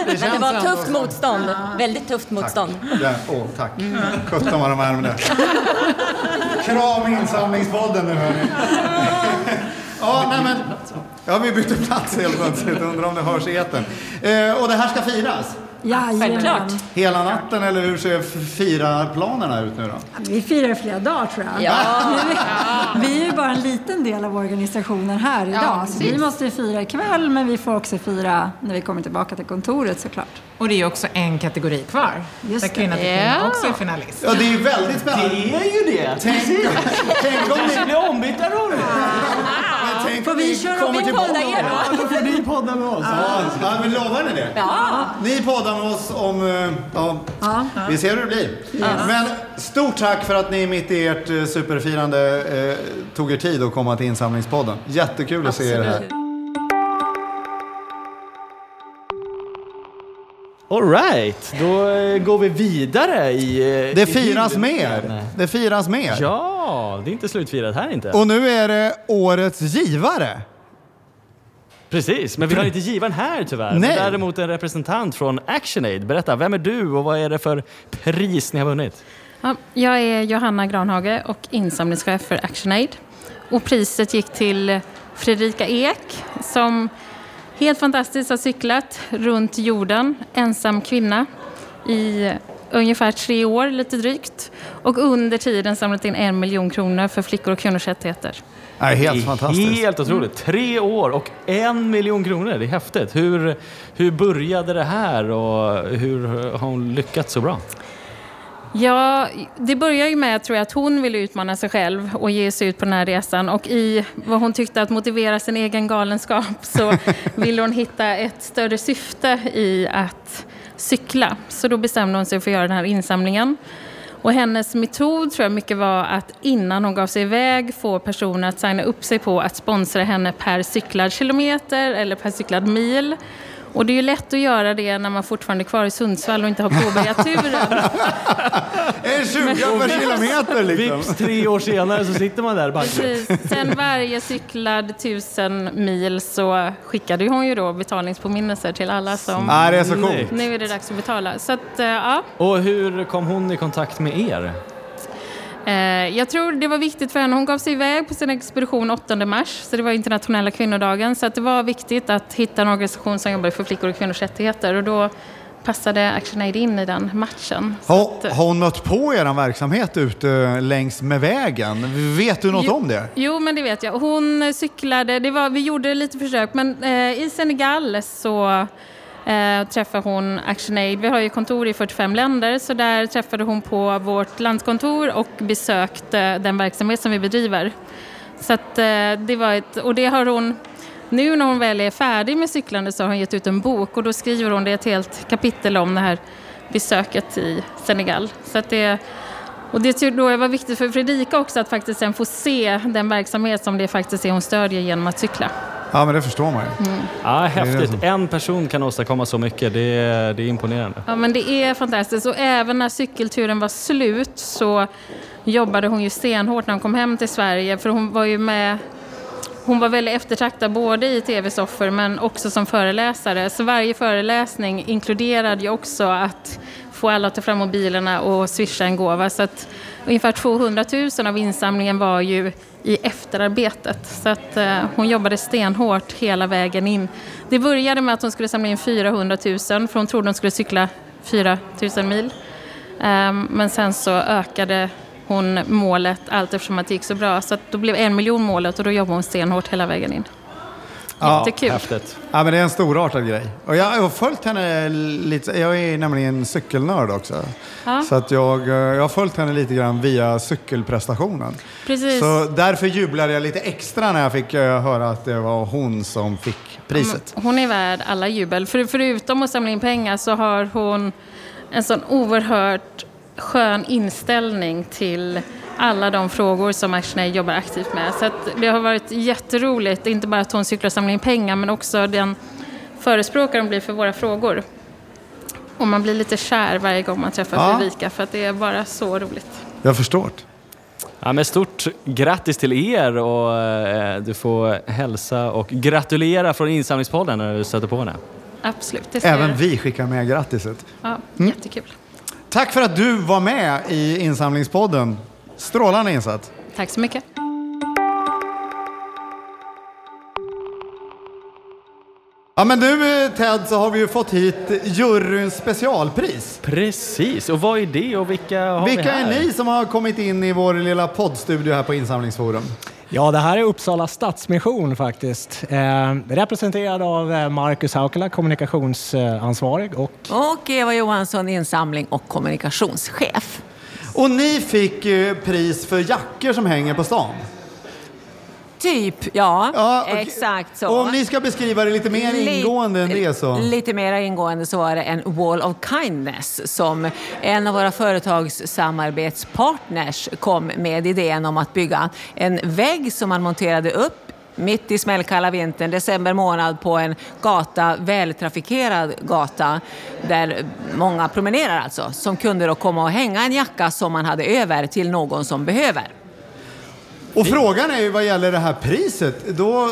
Det, det var ändå tufft som- motstånd. Väldigt tufft motstånd. Där, åh, tack. Sjutton vad de värmde. Kram insamlingspodden nu hörni. Ja, nej men. Ja, vi bytte plats helt plötsligt. Undrar om det hörs i etern. Eh, och det här ska firas? Självklart. Hela natten eller hur ser f- firarplanerna ut nu då? Vi firar flera dagar tror jag. Ja. Vi är ju bara en liten del av organisationen här idag. Ja, så vi måste fira ikväll men vi får också fira när vi kommer tillbaka till kontoret såklart. Och det är också en kategori kvar. Just där det. kvinna till kvinna Ja. också är finalist. Ja, det är ju väldigt spännande. Det är ju det! Tänk, tänk om ni, blir ombytta roller! om vi köra kommer Vi poddar er då. Då får ni podda med oss. Ja, ja, men lovar ni det? Ja. Ni poddar med oss om... eh, Ja, Ja. vi ser hur det blir. Men stort tack för att ni mitt i ert eh, superfirande eh, tog er tid att komma till insamlingspodden. Jättekul att se er här. Alright, då eh, går vi vidare i... eh, Det i firas huvudfirandet. mer. Det firas mer. Ja, det är inte slutfirat här inte. Och nu är det årets givare. Precis, men vi har inte givaren här tyvärr. Nej. Däremot en representant från ActionAid. Berätta, vem är du och vad är det för pris ni har vunnit? Ja, jag är Johanna Granhage och insamlingschef för ActionAid. Och priset gick till Fredrika Ek som helt fantastiskt har cyklat runt jorden, ensam kvinna, i ungefär tre år, lite drygt. Och under tiden samlat in en miljon kronor för flickor och kvinnors rättigheter. Helt Det är fantastiskt. Helt otroligt. Tre år och en miljon kronor. Det är häftigt. Hur, hur började det här och hur har hon lyckats så bra? Ja, det börjar ju med tror jag, att hon ville utmana sig själv och ge sig ut på den här resan. Och i vad hon tyckte att motivera sin egen galenskap så ville hon hitta ett större syfte i att cykla. Så då bestämde hon sig för att göra den här insamlingen. Och hennes metod tror jag mycket var att innan hon gav sig iväg få personer att signa upp sig på att sponsra henne per cyklad kilometer eller per cyklad mil. Och det är ju lätt att göra det när man fortfarande är kvar i Sundsvall och inte har påbörjat turen. En 20 per kilometer liksom. Vips, tre år senare så sitter man där. Precis. Sen varje cyklad tusen mil så skickade hon ju då betalningspåminnelser till alla som Ja, det är så coolt. nu är det dags att betala. Så att, eh, ja. Och hur kom hon i kontakt med er? Eh, Jag tror det var viktigt för henne. Hon gav sig iväg på sin expedition 8 mars, så det var internationella kvinnodagen. Så att det var viktigt att hitta en organisation som jobbar för flickor och kvinnors rättigheter. Och då passade ActionAid in i den matchen. Har, att, eh, har hon mött på er verksamhet ute längs med vägen? Vet du något Jo- om det? Jo, men det vet jag. Hon cyklade, det var, vi gjorde lite försök, men eh, i Senegal så eh, träffade hon ActionAid. Vi har ju kontor i 45 länder, så där träffade hon på vårt landskontor och besökte den verksamhet som vi bedriver. Så att, eh, det var ett, och det har hon, nu när hon väl är färdig med cyklande så har hon gett ut en bok och då skriver hon det ett helt kapitel om det här besöket i Senegal. Så att det, och det tror jag var viktigt för Fredrika också att faktiskt sen få se den verksamhet som det faktiskt är hon stödjer genom att cykla. Ja, men det förstår man ju. Ja, Det är häftigt. som- En person kan åstadkomma så mycket. Det är, det är imponerande. Ja, men det är fantastiskt. Och även när cykelturen var slut så jobbade hon ju stenhårt när hon kom hem till Sverige. För hon var ju med hon var väldigt eftertraktad både i tv-soffor men också som föreläsare. Så varje föreläsning inkluderade ju också att få alla att ta fram mobilerna och swisha en gåva. Så att ungefär 200 000 av insamlingen var ju i efterarbetet. Så att eh, hon jobbade stenhårt hela vägen in. Det började med att hon skulle samla in 400 000 för hon trodde hon skulle cykla 4 000 mil. Ehm, men sen så ökade hon målet allt eftersom att det gick så bra. Så att då blev en miljon målet och då jobbade hon stenhårt hela vägen in. Jättekul. Häftigt. Ja, men det är en storartad grej. Och jag har följt henne lite. Jag är nämligen cykelnörd också. Ja. Så att jag, eh, jag har följt henne lite grann via cykelprestationen. Precis. Så därför jublade jag lite extra när jag fick eh, höra att det var hon som fick priset. Hon är värd alla jubel. För, förutom att samla in pengar så har hon en sån oerhört skön inställning till alla de frågor som Action jobbar aktivt med. Så att det har varit jätteroligt, inte bara att hon cyklar och samlar in pengar men också den förespråkare hon blir för våra frågor. Och man blir lite kär varje gång man träffar Ja. Fredrika för att det är bara så roligt. Jag förstår. Ja, men stort grattis till er och eh, du får hälsa och gratulera från insamlingspodden när du stöter på henne. Absolut, det Även vi skickar med grattiset. Ja, Mm. jättekul. Tack för att du var med i insamlingspodden. Strålande insats. Tack så mycket. Ja, men nu eh, Ted så har vi ju fått hit juryns specialpris. Precis, och vad är det och vilka har vi Vilka här? är ni som har kommit in i vår lilla poddstudio här på Insamlingsforum? Ja, det här är Uppsala Stadsmission faktiskt. Eh, representerad av eh, Marcus Haukala, kommunikationsansvarig och Och Eva Johansson, insamling och kommunikationschef. Och ni fick eh, pris för jackor som hänger på stan. Typ, ja. och- exakt så. Och om ni ska beskriva det lite mer ingående än det så. Lite mer ingående så var det en Wall of Kindness som en av våra företags samarbetspartners kom med idén om att bygga en vägg som man monterade upp mitt i smällkalla vintern, december månad, på en gata, vältrafikerad gata där många promenerar alltså, som kunde då komma och hänga en jacka som man hade över till någon som behöver. Och frågan är ju vad gäller det här priset, då,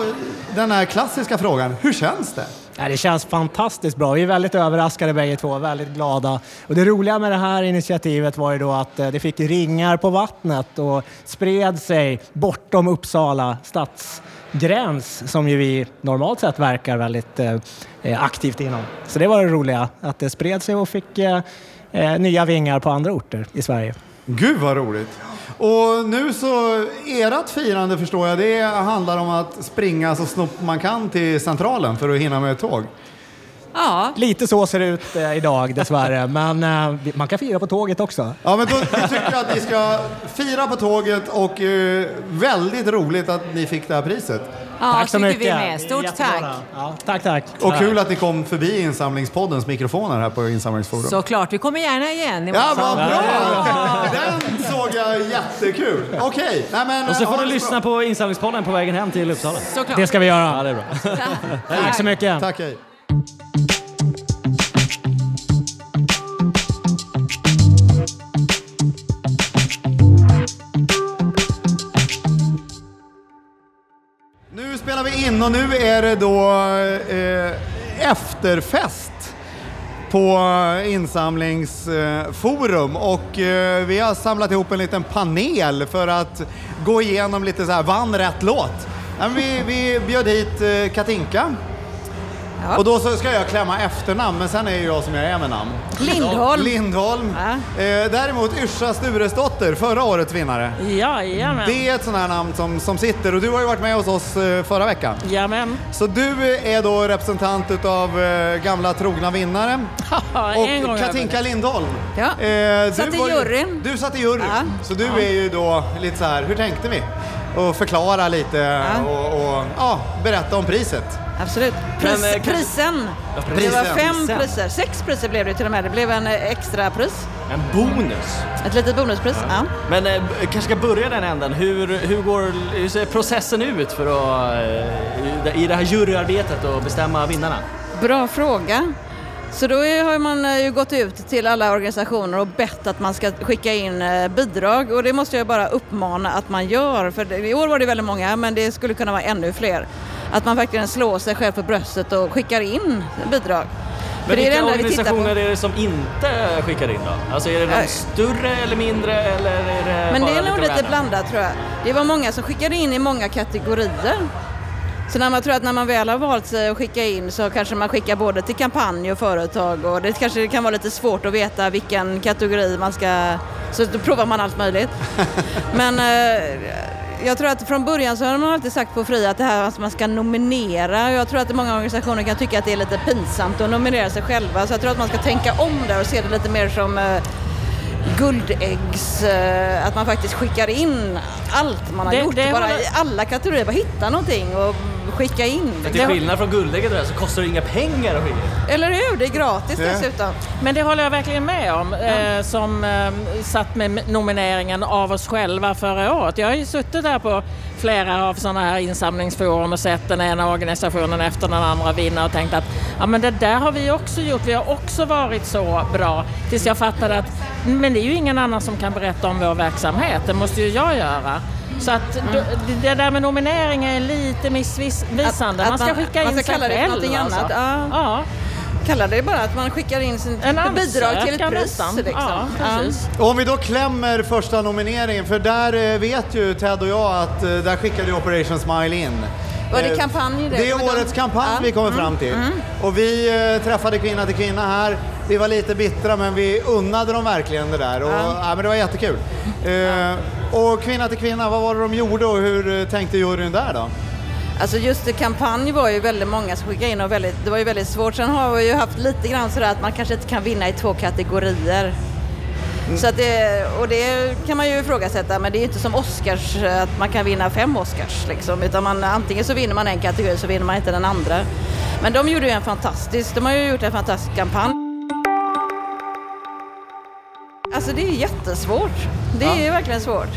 den här klassiska frågan, hur känns det? Ja, det känns fantastiskt bra. Vi är väldigt överraskade bägge två, väldigt glada. Och det roliga med det här initiativet var ju då att eh, det fick ringar på vattnet och spred sig bortom Uppsala gräns som ju vi normalt sett verkar väldigt eh, aktivt inom. Så det var det roliga, att det spred sig och fick eh, eh nya vingar på andra orter i Sverige. Gud vad roligt! Och nu så, ert firande förstår jag, det handlar om att springa så snabbt man kan till Centralen för att hinna med ett tåg. Ja. Lite så ser det ut eh, idag dessvärre, men eh, man kan fira på tåget också. Ja, men då vi tycker jag att ni ska fira på tåget och eh, väldigt roligt att ni fick det här priset. Ja, tack så tycker mycket. vi med. Stort tack. Ja, tack, tack. Och kul att ni kom förbi Insamlingspoddens mikrofoner här på Insamlingsforum. Såklart, vi kommer gärna igen. Ja, vad bra! Den såg jag jättekul. Okej, nej men... Och så ha får du det så lyssna på insamlingspodden på vägen hem till Uppsala. Såklart. Det ska vi göra. Ja, det är bra. Tack så mycket. Tack, hej. In och nu är det då eh, efterfest på insamlingsforum och eh, vi har samlat ihop en liten panel för att gå igenom lite så här, vann rätt låt? Ja, men vi, vi bjöd hit eh, Katinka. Och då så ska jag klämma efternamn, men sen är det jag som jag är med namn. Lindholm. Lindholm. Eh, däremot Yrsa Sturesdotter, förra årets vinnare. Jajamän. Det är ett sånt här namn som, som sitter och du har ju varit med hos oss eh, förra veckan. Jajamän. Så du är då representant utav eh, gamla trogna vinnare. Ja, en gång och Katinka. Lindholm. Ja. Eh, Satt i juryn. Du satt i juryn. Ja. Så du Ja. är ju då lite så här, hur tänkte vi? Och förklara lite och, och ja, berätta om priset. Absolut. Pris, Men, kan- prisen. Ja, Det var fem priser. Sex priser blev det till och med. Det blev en eh, extra pris. En bonus. Ett litet bonuspris, ja. Men eh, kanske ska börja den änden. Hur, hur, går, hur ser processen ut för att, eh, i det här juryarbetet och bestämma vinnarna? Bra fråga. Så då har man eh, ju gått ut till alla organisationer och bett att man ska skicka in bidrag och det måste jag bara uppmana att man gör. För i år var det väldigt många men det skulle kunna vara ännu fler. Att man verkligen slår sig själv på bröstet och skickar in bidrag. Men vilka vi tittar på. organisationer är det som inte skickar in då? Alltså är det någon större eller mindre eller är det Men det är nog lite blandat tror jag. Det var många som skickade in i många kategorier. Så när man tror att när man väl har valt sig att skicka in så kanske man skickar både till kampanj och företag och det kanske kan vara lite svårt att veta vilken kategori man ska... Så då provar man allt möjligt. Men eh, jag tror att från början så har man alltid sagt på Fria att det här att man ska nominera. Jag tror att många organisationer kan tycka att det är lite pinsamt att nominera sig själva. Så jag tror att man ska tänka om där och se det lite mer som eh, guldäggs, eh, att man faktiskt skickar in allt man har Det- gjort, det bara håller- i alla kategorier, bara hitta någonting och skicka in. För till skillnad från guldägget så kostar det inga pengar att skicka in. Eller hur? Det är gratis Ja. dessutom. Men det håller jag verkligen med om, eh, som eh, satt med nomineringen av oss själva förra året. Jag har ju suttit där på flera av sådana här insamlingsforum och sett den ena organisationen efter den andra vinna och tänkt att ja, men det där har vi också gjort, vi har också varit så bra. Tills jag fattade att men det är ju ingen annan som kan berätta om vår verksamhet, det måste ju jag göra. Så att Mm. det där med nominering är lite missvisande. Man ska skicka in man ska sig kalla det för själv. alltså. annat. Ja. Ja. Kalla det bara att man skickar in sin En bidrag till ett pris. Liksom. Ja, Om vi då klämmer första nomineringen, för där eh, vet ju Ted och jag att eh, där skickade ju Operation Smile in. Var det Eh, kampanj det? Det är årets kampanj Ja. vi kommer Mm. fram till. Mm. Och vi träffade Kvinna till Kvinna här. Vi var lite bittra men vi unnade dem verkligen det där. Och, Ja. ja. men det var jättekul. Eh, och Kvinna till Kvinna, vad var det de gjorde och hur eh, tänkte juryn där då? Alltså just kampanj var ju väldigt många som skickade in och väldigt, det var ju väldigt svårt. Sen har vi ju haft lite grann sådär att man kanske inte kan vinna i två kategorier. Så att det, och det kan man ju ifrågasätta, men det är ju inte som Oscars att man kan vinna fem Oscars liksom, utan man, antingen så vinner man en kategori så vinner man inte den andra. Men de gjorde ju en fantastisk, de har ju gjort en fantastisk kampanj. Alltså det är jättesvårt. Det är verkligen svårt.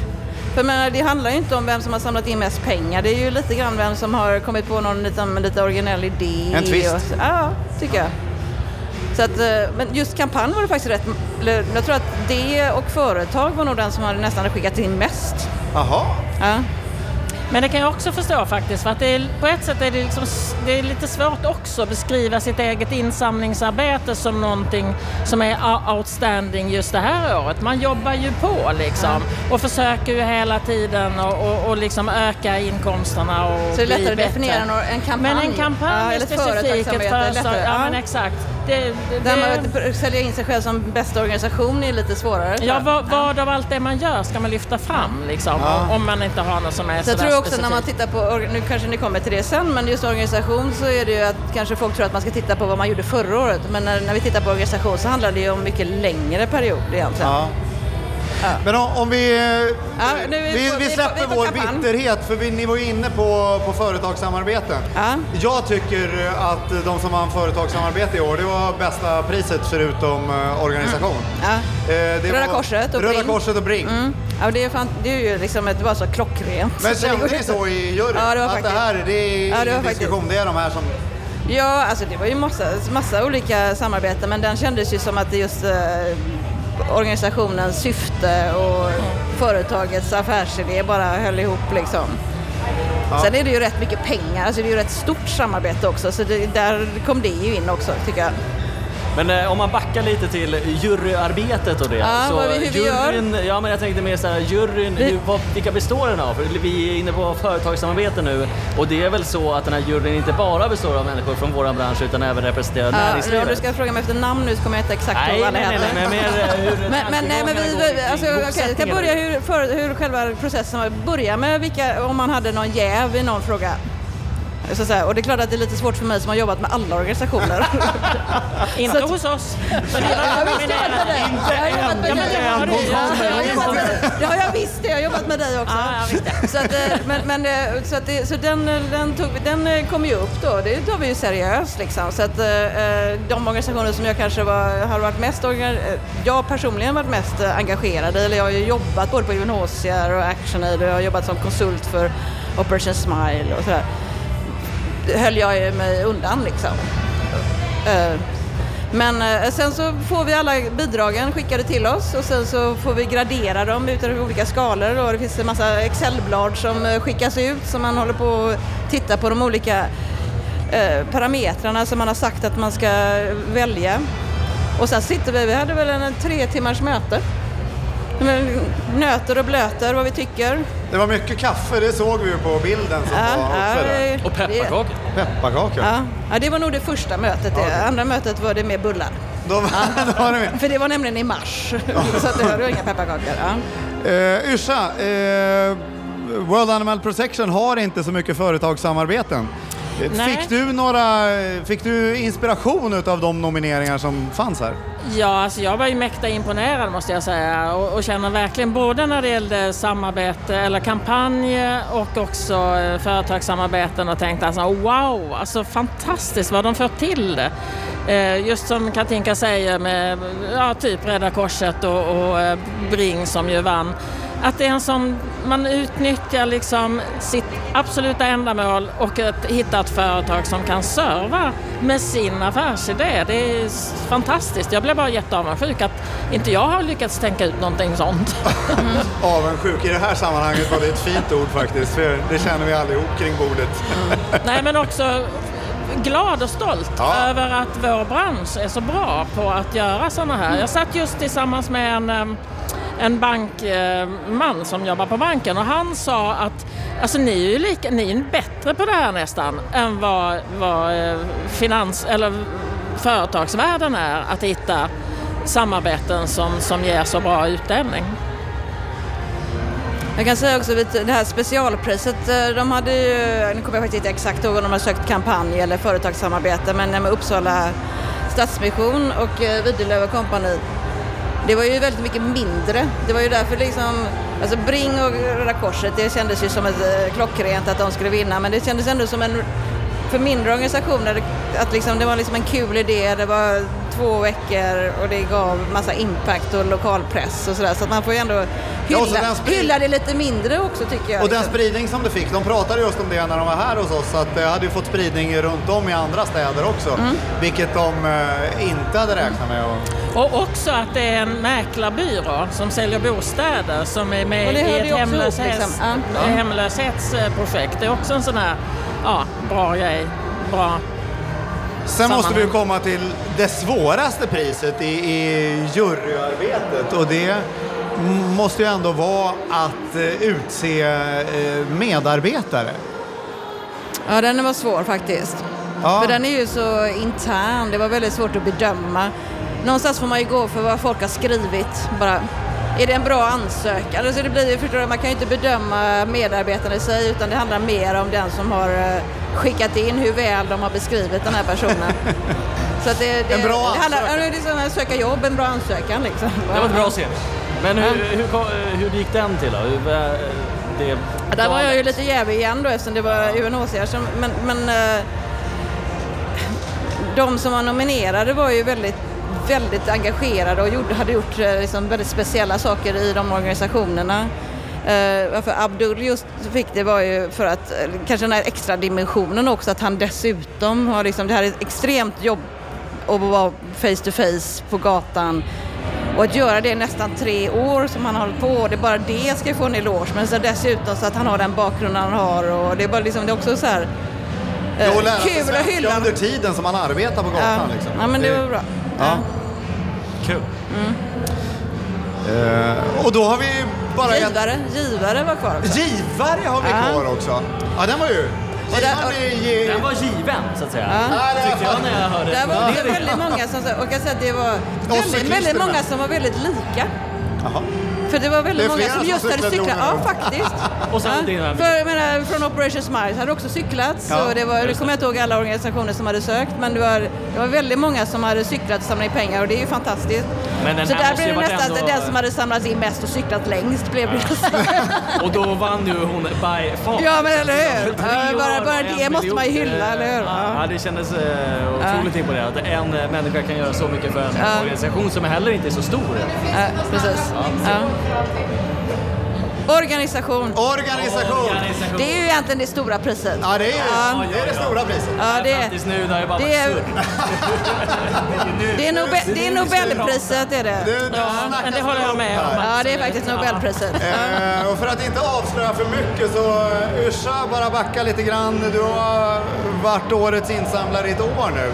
För menar, det handlar ju inte om vem som har samlat in mest pengar. Det är ju lite grann vem som har kommit på någon liten, lite originell idé. En twist. Ja, tycker jag. Så att, eh, men just kampanj var det faktiskt rätt... Jag tror att det och företag var nog den som hade nästan skickat in mest. Jaha. Ja. Men det kan jag också förstå faktiskt, för att det är, på ett sätt är det, liksom, det är lite svårt också att beskriva sitt eget insamlingsarbete som någonting som är outstanding just det här året. Man jobbar ju på liksom och försöker ju hela tiden och, och, och liksom öka inkomsterna och Så det är lättare att definiera bättre. en- en kampanj. Men en kampanj Ja, eller ett specifikt ett företag. Ja, Ja. men exakt. Det, det, Där det, man säljer in sig själv som bästa organisation är lite svårare. Ja, vad, vad av allt det man gör ska man lyfta fram liksom, Ja. om man inte har något som är Så jag sådär tror också när man tittar på, nu kanske ni kommer till det sen, men just organisation så är det ju att kanske folk tror att man ska titta på vad man gjorde förra året. Men när, när vi tittar på organisation så handlar det ju om mycket längre period egentligen. Ja. Men om, om vi, Ja, nu vi vi, vi släpper vi på vår kampanj. bitterhet, för vi, ni var ju inne på, på företagssamarbeten. Jag tycker att de som vann företagssamarbete i år, det var bästa priset förutom eh, organisation. Ja. Eh, det Röda var- Korset och Röda Bring. Korset och Bring. Mm. Ja, det, är fan, det är ju liksom ett, var så klockrent. Men kände ni så i juryn? Ja, det var att faktiskt. det här, det är Ja, det var ingen faktiskt. diskussion, det är de här som... Ja, alltså det var ju massa, massa olika samarbeten men den kändes ju som att det just eh, organisationens syfte och företagets affärsidé bara höll ihop liksom. Ja. Sen är det ju rätt mycket pengar, alltså det är ju rätt stort samarbete också så det, där kom det ju in också tycker jag. Men eh, om man backar lite till juryarbetet och det. Ja, så vad vi- hur vi gör. Ja, men jag tänkte mer så här, juryn, Vi- hur, vad, vilka består den av? För Vi är inne på företagssamarbete nu och det är väl så att den här juryn inte bara består av människor från vår bransch utan även representerar Ja, näringslivet. om du ska fråga mig efter namn nu så kommer jag inte exakt Nej, ihåg alla nej, nej, nej, men mer, eh, hur men, men, nej, men vi, vi, alltså, okej, jag kan bosättningen. börja hur, för, hur själva processen var. Börja med vilka, om man hade någon jäv i någon fråga. Så att säga. Och det är klart att det är lite svårt för mig som har jobbat med alla organisationer. Inte Så att- hos oss. Så har jag med dig. Jag har jobbat med dig. än. Hon kommer, Jag har med- kommer. Det har jag visst det. Jag har jobbat med dig också. Så, att, eh, men, men, eh, så, att så den, eh, den, tog, den kom ju upp då. Det tar vi ju seriöst liksom. Så att de organisationer som jag kanske var, har varit mest, jag personligen varit mest engagerad i, eller jag har ju jobbat både på UNHCR och ActionAid och jag har jobbat som konsult för Operation Smile och sådär höll jag mig undan liksom. Eh, men eh, sen så får vi alla bidragen skickade till oss och sen så får vi gradera dem utifrån olika skalor och det finns en massa Excelblad som eh, skickas ut så man håller på att titta på de olika parametrarna som man har sagt att man ska välja. Och sen sitter vi, vi hade väl en tre timmars möte. Men Nöter och blöter vad vi tycker. Det var mycket kaffe, det såg vi ju på bilden som Ja, var ja, uppe Och pepparkakor. Pepparkakor. Ja. ja, det var nog det första mötet. Det. Andra mötet var det med bullar. Då, var det med. För det var nämligen i mars. så att det var inga pepparkakor. Ja. Uh, Yrsa, eh, World Animal Protection har inte så mycket företagssamarbeten. Eh, Nej. Fick du, några, fick du inspiration av de nomineringar som fanns här? Ja, alltså jag var ju mäkta imponerad måste jag säga och, och känner verkligen både när det gällde samarbete eller kampanj och också eh, företagssamarbeten och tänkte alltså wow, alltså fantastiskt vad de får till det. Eh, just som Katinka säger med ja, typ Rädda Korset och, och Bring som ju vann. Att det är en sån, man utnyttjar liksom sitt absoluta ändamål och att hitta ett företag som kan serva med sin affärsidé. Det är fantastiskt. Jag blev bara jätteavundsjuk att inte jag har lyckats tänka ut någonting sånt. Avundsjuk, i det här sammanhanget var det ett fint ord faktiskt, för det känner vi allihop kring bordet. Nej men också glad och stolt Ja. över att vår bransch är så bra på att göra sådana här. Jag satt just tillsammans med en, em, en bankman som jobbar på banken och han sa att alltså, ni är ju lika, ni är bättre på det här nästan än vad, vad eh, finans eller företagsvärlden är att hitta samarbeten som, som ger så bra utdelning. Jag kan säga också att det här specialpriset, eh, de hade ju, nu kommer jag faktiskt inte exakt ihåg om de har sökt kampanj eller företagssamarbete, men med Uppsala Stadsmission och eh, Videlöv Company. Det var ju väldigt mycket mindre. Det var ju därför liksom, alltså Bring och Röda Korset, det kändes ju som ett eh, klockrent att de skulle vinna, men det kändes ändå som en, för mindre organisationer, att liksom, det var liksom en kul idé, det var två veckor och det gav massa impact och lokalpress och sådär, så att man får ju ändå Ja, hylla, sprid- hylla det lite mindre också tycker jag. Och den liksom. spridning som det fick, de pratade just om det när de var här hos oss, att det hade ju fått spridning runt om i andra städer också, Mm. vilket de eh, inte hade räknat med. Och... Och också att det är en mäklarbyrå som säljer bostäder som är med i ett hemlöshets, liksom. Ja. Ja. hemlöshetsprojekt. Det är också en sån här ja, bra grej. Bra Sen måste vi komma till det svåraste priset i, i juryarbetet och det måste ju ändå vara att eh, utse eh, medarbetare. Ja, den var svår faktiskt. Ja. För den är ju så intern, det var väldigt svårt att bedöma. Någonstans får man ju gå för vad folk har skrivit. Bara, är det en bra ansökan? Alltså det blir, förstår du, man kan ju inte bedöma medarbetarna i sig utan det handlar mer om den som har eh, skickat in hur väl de har beskrivit den här personen. Så att det, det, En bra det handlar, ansökan. ja, det är som att söka jobb, en bra ansökan liksom. Det var ett bra CV. Men hur, hur, kom- hur gick den till då? Hur, det Ja, där var jag ju lite jävig igen då eftersom det var UNHCR som, men, men eh, de som var nominerade var ju väldigt, väldigt engagerade och gjorde, hade gjort eh, liksom väldigt speciella saker i de organisationerna. Eh, varför Abdul just fick det var ju för att, eh, kanske den här extra dimensionen också, att han dessutom har liksom, det här är ett extremt jobb att vara face to face på gatan och att göra det i nästan tre år som han har hållit på, det är bara det ska få en eloge. Men så dessutom så att han har den bakgrunden han har och det är bara liksom, det är också så här eh, kul att hylla. under tiden som man arbetar på gatan. Ja. Liksom. Ja, men det var bra. Ja. Kul. Eh, och då har vi bara... Givare, givare var kvar också. Givare har vi kvar också. Ja, den var ju... Och där- ge- Den var given, så att säga. Ja. Tyckte jag när jag hörde Där var det väldigt många som och jag säga att det var Och väldigt, väldigt många som var väldigt lika. Jaha. För det var väldigt Det många som just hade cyklar cyklat. Ja, faktiskt. Och sen ja. dina- För jag menar, från Operation Smiles hade också cyklat. Ja, så det var, nu kommer jag inte ihåg alla organisationer som hade sökt, men det var, det var väldigt många som hade cyklat och samlat in pengar och det är ju fantastiskt. Men den så där blev det nästan ändå- den som hade samlat in mest och cyklat längst blev det nästan. Och då vann ju hon by far. Ja, men eller hur? Ja, bara- bara och det en måste man ju hylla, eller hur? Ja, ja det kändes eh, otroligt imponerande. Att en människa kan göra så mycket för en Ja. organisation som heller inte är så stor. Ja, precis. Ja. Organisation. Organisation. Det är ju egentligen det stora priset. Ja, det är, Ja. det, är det stora priset. Ja, det, nu, det har ju bara det är- det är, Nobel, det är Nobelpriset, är det. Ja, men det håller jag med om. Ja, det är faktiskt Nobelpriset. Eh, och för att inte avslöja för mycket så eh, Yrsa, bara backa lite grann. Du har varit årets insamlare i ett år nu.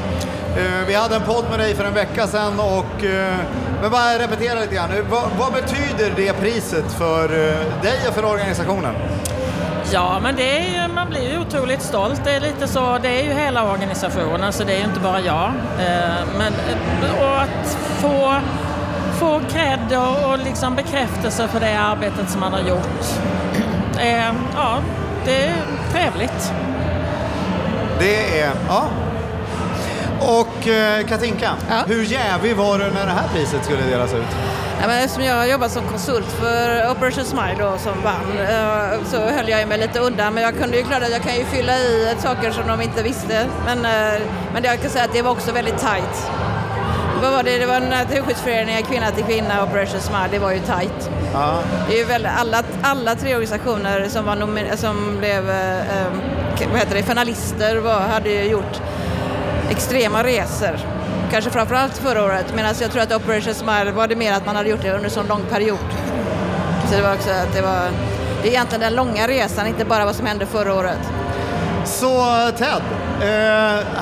Eh, vi hade en podd med dig för en vecka sedan och eh, men bara repetera lite grann. Eh, Vad, vad betyder det priset för dig och för organisationen? Ja, men det är ju, man blir ju otroligt stolt. Det är lite så, det är ju hela organisationen så det är ju inte bara jag. Men, och att få, få cred och, och liksom bekräftelse för det arbetet som man har gjort. Ja, det är trevligt. Det är, ja. Och eh, Katinka, hur jävig var du när det här priset skulle delas ut? Ja, men eftersom jag jobbat som konsult för Operation Smile då, som vann eh, så höll jag mig lite undan. Men jag kunde ju klart att jag kan ju fylla i saker som de inte visste. Men, eh, men det jag kan säga att det var också väldigt tajt. Vad var det? Det var Naturskyddsföreningen Kvinna till Kvinna Operation Smile. Det var ju tajt. Ja. Det är ju väl alla, alla tre organisationer som, var som blev eh, vad heter det, finalister var, hade ju gjort extrema resor. Kanske framförallt förra året, medan jag tror att Operation Smile var det mer att man hade gjort det under en sån lång period. Så det var också att det var, det är egentligen den långa resan, inte bara vad som hände förra året. Så Ted, eh,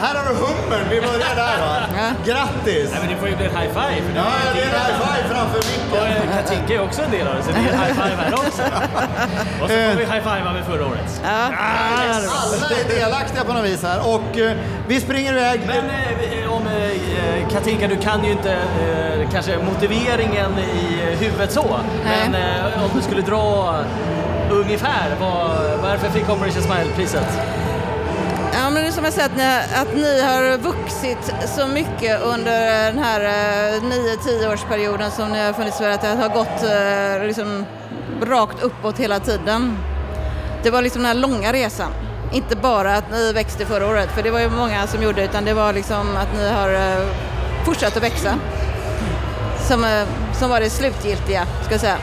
här har du hummern. Vi börjar där va? Grattis! Nej, men det får ju bli en high five. för Ja, är det är en high five framför Och micken. eh, Katinka är också en del av det, så det är en high five här också. Och så får vi high five med förra året. Ja. Alla är delaktiga på något vis här och eh, vi springer iväg. Men eh, om eh, Katinka, du kan ju inte eh, kanske motiveringen i huvudet så. Men eh, om du skulle dra ungefär, vad, varför fick Operation Smile priset? Ja, men det är som jag säger att ni, att ni har vuxit så mycket under den här eh, 9-10 årsperioden som ni har funnits i Sverige, att det har gått eh, liksom, rakt uppåt hela tiden. Det var liksom den här långa resan. Inte bara att ni växte förra året, för det var ju många som gjorde, utan det var liksom att ni har eh, fortsatt att växa. Som, som var det slutgiltiga, ska jag säga.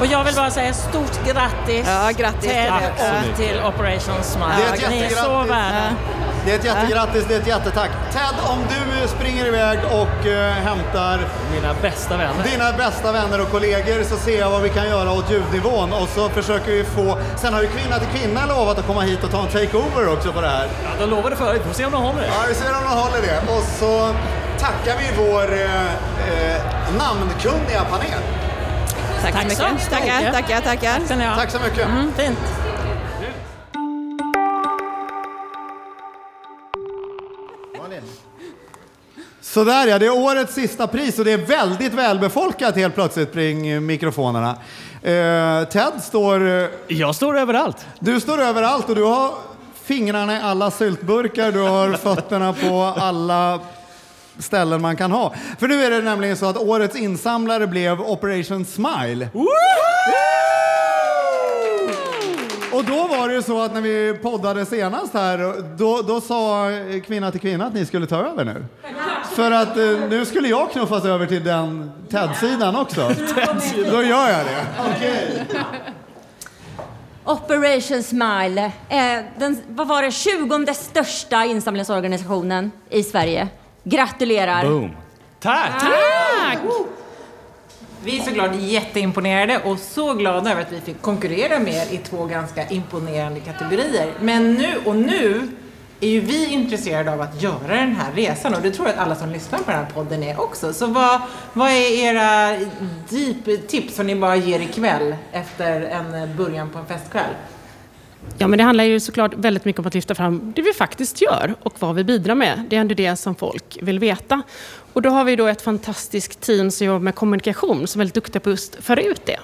Och jag vill bara säga stort grattis, Ja, grattis till Ted och till Operation Smile. Det är ett Ni är så jättegrattis. värda. Det är ett jättegrattis, det är ett jättetack. Ted, om du springer iväg och eh, hämtar Mina bästa vänner. dina bästa vänner och kollegor så ser jag vad vi kan göra åt ljudnivån och så försöker vi få... Sen har ju Kvinna till Kvinna lovat att komma hit och ta en takeover också på det här. Ja, de lovade förut, vi får se om de håller det. Ja, vi ser om de håller det. Och så tackar vi vår eh, eh, namnkunniga panel. Tack, Tack så så mycket. Tackar, tackar, tackar. Tack. Tack så mycket. Mm, fint. Sådär ja, det är årets sista pris och det är väldigt välbefolkat helt plötsligt kring mikrofonerna. Eh, Ted står... eh, Jag står överallt. Du står överallt och du har fingrarna i alla syltburkar, du har fötterna på alla ställen man kan ha. För nu är det nämligen så att årets insamlare blev Operation Smile. Och då var det ju så att när vi poddade senast här, då, då sa Kvinna till Kvinna att ni skulle ta över nu. För att eh, nu skulle jag knuffas över till den TED-sidan också. Då gör jag det. Okej. Operation Smile, eh, den, vad var det, 20 största insamlingsorganisationen i Sverige. Gratulerar! Boom. Tack! Vi är såklart jätteimponerade och så glada över att vi fick konkurrera med er i två ganska imponerande kategorier. Men nu och nu är ju vi intresserade av att göra den här resan och det tror jag att alla som lyssnar på den här podden är också. Så vad, vad är era deep tips som ni bara ger ikväll efter en början på en festkväll? Ja, men det handlar ju såklart väldigt mycket om att lyfta fram det vi faktiskt gör och vad vi bidrar med. Det är ändå det som folk vill veta. Och då har vi då ett fantastiskt team som jobbar med kommunikation som är väldigt duktiga på just att föra ut det.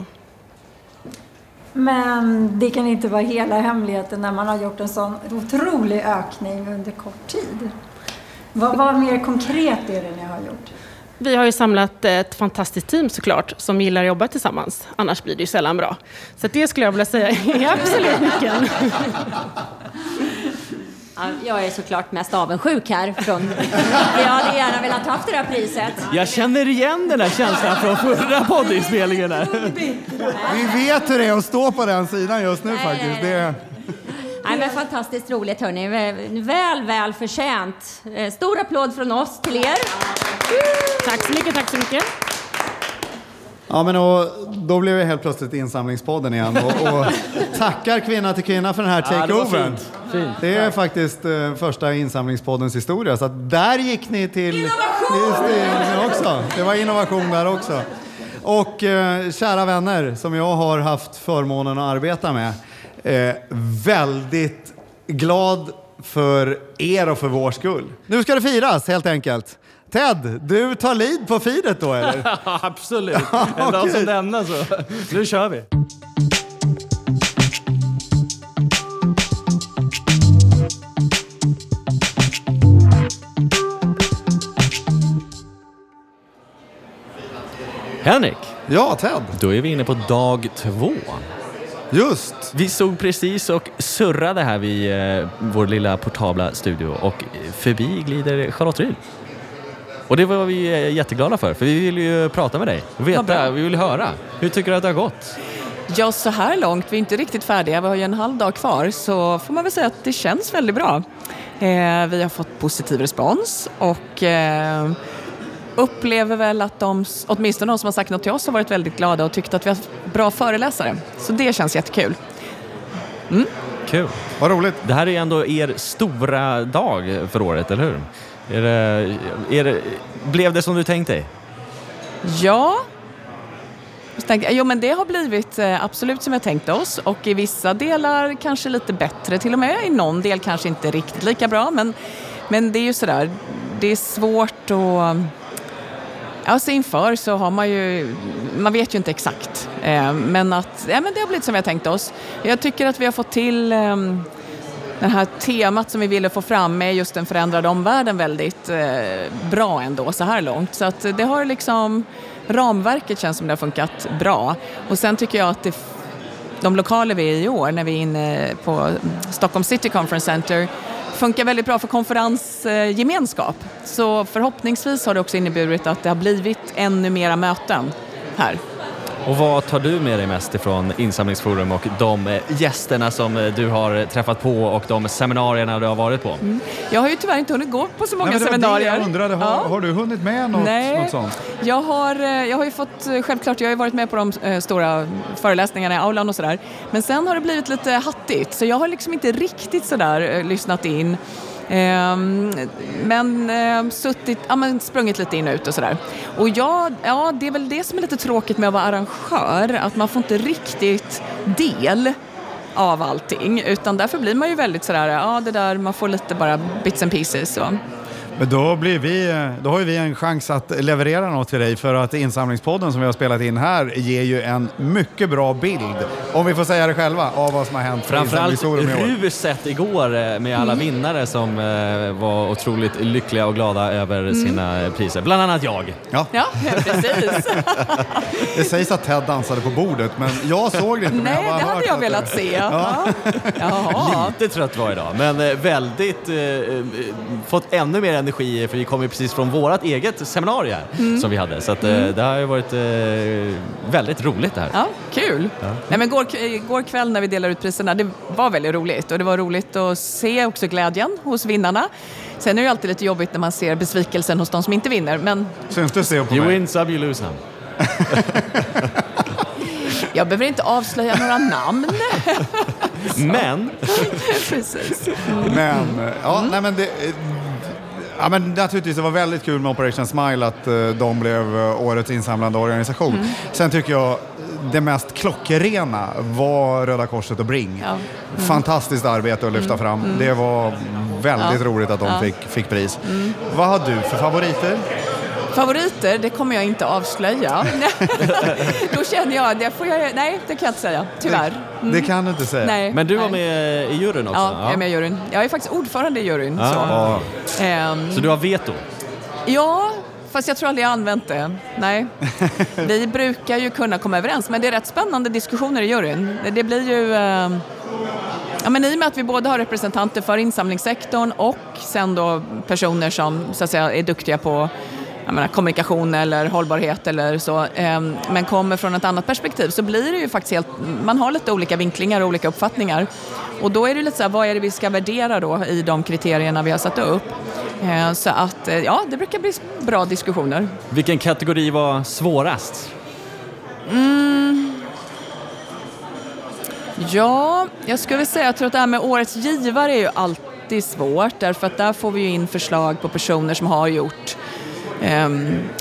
Men det kan inte vara hela hemligheten när man har gjort en sån otrolig ökning under kort tid. Vad, vad mer konkret är det ni har gjort? Vi har ju samlat ett fantastiskt team såklart som gillar att jobba tillsammans. Annars blir det ju sällan bra. Så det skulle jag vilja säga är absolut nyckeln. Ja, Jag är såklart mest avundsjuk här. Från... Jag hade gärna velat haft det där priset. Jag känner igen den här känslan från förra poddinspelningen. där. Vi vet hur det är att stå på den sidan just nu faktiskt. Det, Nej, men fantastiskt roligt hörni. Väl, väl förtjänt. Eh, Stor applåd från oss till er. Tack så mycket, tack så mycket. Ja, men och, då blev vi helt plötsligt insamlingspodden igen och, och tackar Kvinna till Kvinna för den här Ja, det takeovern. fint. Fint. det är faktiskt eh, första insamlingspoddens historia, så att där gick ni till... Just det, också. det var innovation där också. Och eh, kära vänner som jag har haft förmånen att arbeta med, eh, väldigt glad för er och för vår skull. Nu ska det firas helt enkelt. Ted, du tar lead på feedet då eller? Absolut. En dag som denna så. Nu kör vi. Henrik. Ja, Ted. Då är vi inne på dag två. Just. Vi stod precis och surrade här vid eh, vår lilla portabla studio och förbi glider Charlotte Ryd. Och det var vi eh, jätteglada för, för vi vill ju prata med dig och veta, vi vill höra. Hur tycker du att det har gått? Ja, så här långt. Vi är inte riktigt färdiga. Vi har ju en halv dag kvar. Så får man väl säga att det känns väldigt bra. Eh, vi har fått positiv respons och eh, upplever väl att de, åtminstone de som har sagt något till oss, har varit väldigt glada och tyckt att vi har bra föreläsare. Så det känns jättekul. Kul. Vad roligt. Det här är ändå er stora dag för året, eller hur? Är det, är det, blev det som du tänkt dig? Ja. Jo, men det har blivit eh, absolut som jag tänkte oss och i vissa delar kanske lite bättre till och med. I någon del kanske inte riktigt lika bra, men, men det är ju sådär, det är svårt att Alltså inför så har man ju, man vet ju inte exakt. Eh, men att, ja men det har blivit som vi har tänkt oss. Jag tycker att vi har fått till ehm, det här temat som vi ville få fram med just den förändrade omvärlden väldigt eh, bra ändå så här långt. Så att det har liksom, ramverket känns som det har funkat bra. Och sen tycker jag att det, de lokaler vi är i år när vi är inne på Stockholm City Conference Center funkar väldigt bra för konferensgemenskap. Så förhoppningsvis har det också inneburit att det har blivit ännu mera möten här. Och vad tar du med dig mest ifrån Insamlingsforum och de eh, gästerna som eh, du har träffat på och de seminarierna du har varit på? Jag har ju tyvärr inte hunnit gå på så många Nej, men det seminarier. Det jag undrade, har, Ja. har du hunnit med något, Nej. något sånt? Jag har, eh, jag har ju fått, självklart, jag har ju varit med på de stora föreläsningarna i aulan och sådär. Men sen har det blivit lite hattigt, så jag har liksom inte riktigt sådär lyssnat in. Ehm, men eh, suttit, ja, men sprungit lite in och ut och sådär. Och ja, ja, det är väl det som är lite tråkigt med att vara arrangör, att man får inte riktigt del av allting, utan därför blir man ju väldigt sådär, ja det där, man får lite bara bits and pieces. Så. Men då, blir vi, då har ju vi en chans att leverera något till dig för att insamlingspodden som vi har spelat in här ger ju en mycket bra bild, om vi får säga det själva, av vad som har hänt Framförallt ruset igår eh, med alla Mm. vinnare som eh, var otroligt lyckliga och glada över Mm. sina priser. Bland annat jag. Ja, ja precis. Det sägs att Ted dansade på bordet, men jag såg det inte. Nej, det hade jag velat se. Ja. Jaha. Lite trött var jag idag, men eh, väldigt eh, eh, fått ännu mer energi för vi kom ju precis från vårt eget seminarium Mm. som vi hade. Så att, eh, Mm. det har ju varit eh, väldigt roligt det här. Ja, kul. Ja. Nej, men går, går kväll när vi delar ut priserna, det var väldigt roligt. Och det var roligt att se också glädjen hos vinnarna. Sen är det ju alltid lite jobbigt när man ser besvikelsen hos de som inte vinner. Men Syns det se på You mig? win some, you lose some. jag behöver inte avslöja några namn. Men... Precis. Men, ja, nej men det... Ja, men naturligtvis, det var väldigt kul med Operation Smile att eh, de blev eh, årets insamlande organisation. Mm. Sen tycker jag det mest klockrena var Röda Korset och Bring. Ja. Mm. Fantastiskt arbete att lyfta Mm. fram. Mm. Det var väldigt Ja. roligt att de Ja. fick, fick pris. Mm. Vad har du för favoriter? Favoriter, det kommer jag inte avslöja. Då känner jag, det får jag, nej det kan jag inte säga, tyvärr. Mm. Det kan du inte säga. Nej, Men du var med i juryn också? Ja, jag är med i juryn. Jag är faktiskt ordförande i juryn. Ja. Så. Ehm, Så du har veto? Ja, fast jag tror aldrig jag använt det. Nej. Vi brukar ju kunna komma överens, men det är rätt spännande diskussioner i juryn. Det- blir ju... eh, Ja, men I och med att vi både har representanter för insamlingssektorn och sen då personer som så att säga, är duktiga på menar, kommunikation eller hållbarhet eller så, eh, men kommer från ett annat perspektiv så blir det ju faktiskt helt, man har lite olika vinklingar och olika uppfattningar. Och då är det lite så här, vad är det vi ska värdera då i de kriterierna vi har satt upp? Eh, så att, eh, ja, det brukar bli bra diskussioner. Vilken kategori var svårast? Mm. Ja, jag skulle säga jag tror att det här med årets givare är ju alltid svårt därför att där får vi ju in förslag på personer som har gjort eh,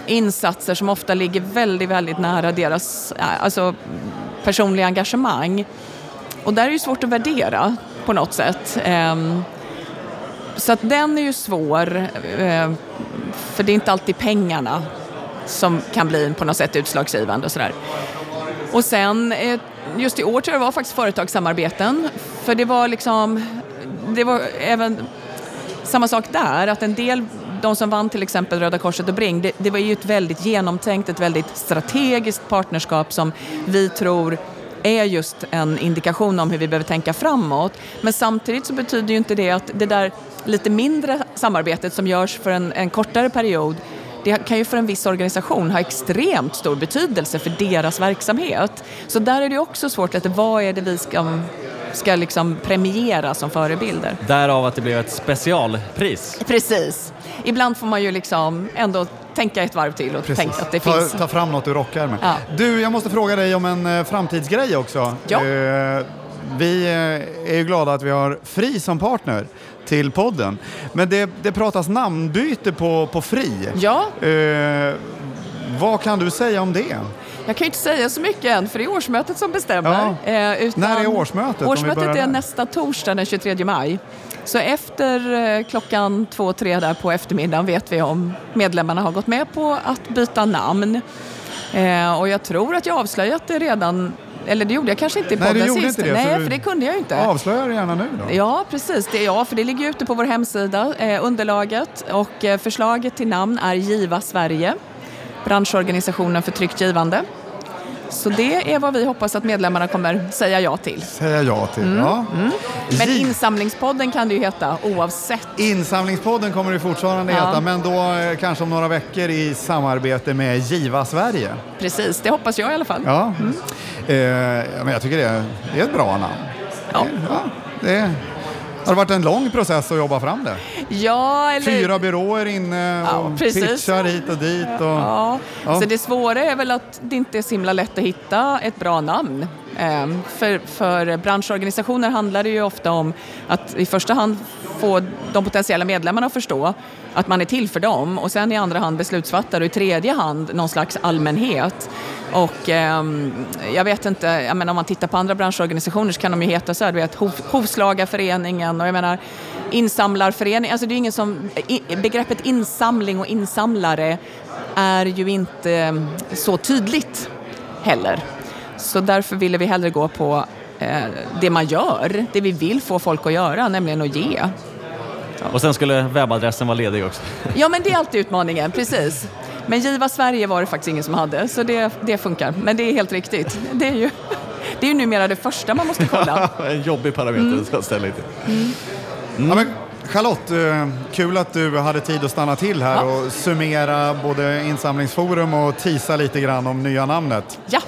insatser som ofta ligger väldigt, väldigt nära deras eh, alltså, personliga engagemang. Och där är det ju svårt att värdera på något sätt. Eh, så att den är ju svår, eh, för det är inte alltid pengarna som kan bli på något sätt utslagsgivande och sådär. Och sen, eh, just i år tror jag det var faktiskt företagssamarbeten. För det var liksom, det var även samma sak där, att en del, de som vann till exempel Röda Korset och Bring, det, det var ju ett väldigt genomtänkt, ett väldigt strategiskt partnerskap som vi tror är just en indikation om hur vi behöver tänka framåt. Men samtidigt så betyder ju inte det att det där lite mindre samarbetet som görs för en, en kortare period det kan ju för en viss organisation ha extremt stor betydelse för deras verksamhet. Så där är det också svårt att vad är det vi ska, ska liksom premiera som förebilder. Därav att det blev ett specialpris. Precis. Ibland får man ju liksom ändå tänka ett varv till och tänka att det ta, finns. ta fram något ur rockärmen. Ja. Du, jag måste fråga dig om en eh, framtidsgrej också. Ja. Eh, vi eh, är ju glada att vi har Fri som partner till podden. Men det, det pratas namnbyte på, på Fri. Ja. Eh, vad kan du säga om det? Jag kan ju inte säga så mycket än för det är årsmötet som bestämmer. Eh, utan När är årsmötet, Årsmötet är nästa torsdag den 23 maj. Så efter eh, klockan två, tre där på eftermiddagen vet vi om medlemmarna har gått med på att byta namn. Eh, och jag tror att jag avslöjat det redan, eller det gjorde jag kanske inte i Nej, podden gjorde sist. inte det, Nej, för det kunde jag ju inte. Avslöja det gärna nu då. Ja, precis. Det, ja, för det ligger ute på vår hemsida, eh, underlaget. Och eh, förslaget till namn är Giva Sverige, branschorganisationen för tryggt givande. Så det är vad vi hoppas att medlemmarna kommer säga ja till. Säga ja till. Mm, Ja. mm. Men Insamlingspodden kan det ju heta oavsett. Insamlingspodden kommer det fortfarande Ja. heta, men då eh, kanske om några veckor i samarbete med Giva Sverige. Precis, det hoppas jag i alla fall. Ja. Eh, ja, men jag tycker det är, är ett bra namn. Ja. ja det har det varit en lång process att jobba fram det. Ja, eller... Fyra byråer inne och precis. pitchar hit och dit. Och, Ja. Ja. Så det svåra är väl att det inte är så himla lätt att hitta ett bra namn. Ehm, För, för branschorganisationer handlar det ju ofta om att i första hand få de potentiella medlemmarna att förstå att man är till för dem och sen i andra hand beslutsfattare och i tredje hand någon slags allmänhet. Och eh, jag vet inte, jag menar, om man tittar på andra branschorganisationer så kan de ju heta så här, du vet, Hovslagarföreningen och jag menar insamlarförening, alltså det är ingen som, i, begreppet insamling och insamlare är ju inte ehm, så tydligt heller. Så därför ville vi hellre gå på det man gör, det vi vill få folk att göra, nämligen att ge. Och sen skulle webbadressen vara ledig också. Ja, men det är alltid utmaningen, precis. Men Giva Sverige var det faktiskt ingen som hade, så det, det funkar. Men det är helt riktigt. Det är ju, det är ju numera det första man måste kolla. en jobbig parameter Mm. att ta ställning till. Ja, men Charlotte, eh, kul att du hade tid att stanna till här och summera både insamlingsforum och tisa lite grann om nya namnet. Ja,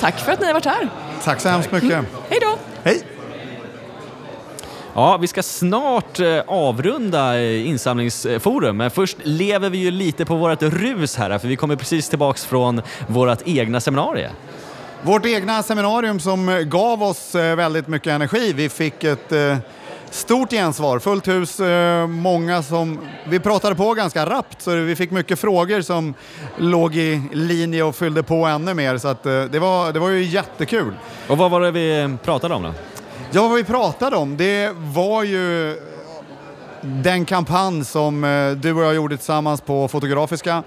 tack för att ni har varit här. Tack så hemskt mycket. Hej då! Hej! Ja, vi ska snart eh, avrunda eh, insamlingsforum, men först lever vi ju lite på vårt rus här, för vi kommer precis tillbaks från vårt egna seminarium. Vårt egna seminarium som gav oss eh, väldigt mycket energi. Vi fick ett stort gensvar, fullt hus, eh, många som... Vi pratade på ganska rappt så vi fick mycket frågor som låg i linje och fyllde på ännu mer så att eh, det var, det var ju jättekul. Och vad var det vi pratade om då? Ja, vad vi pratade om, det var ju den kampanj som eh, du och jag gjorde tillsammans på Fotografiska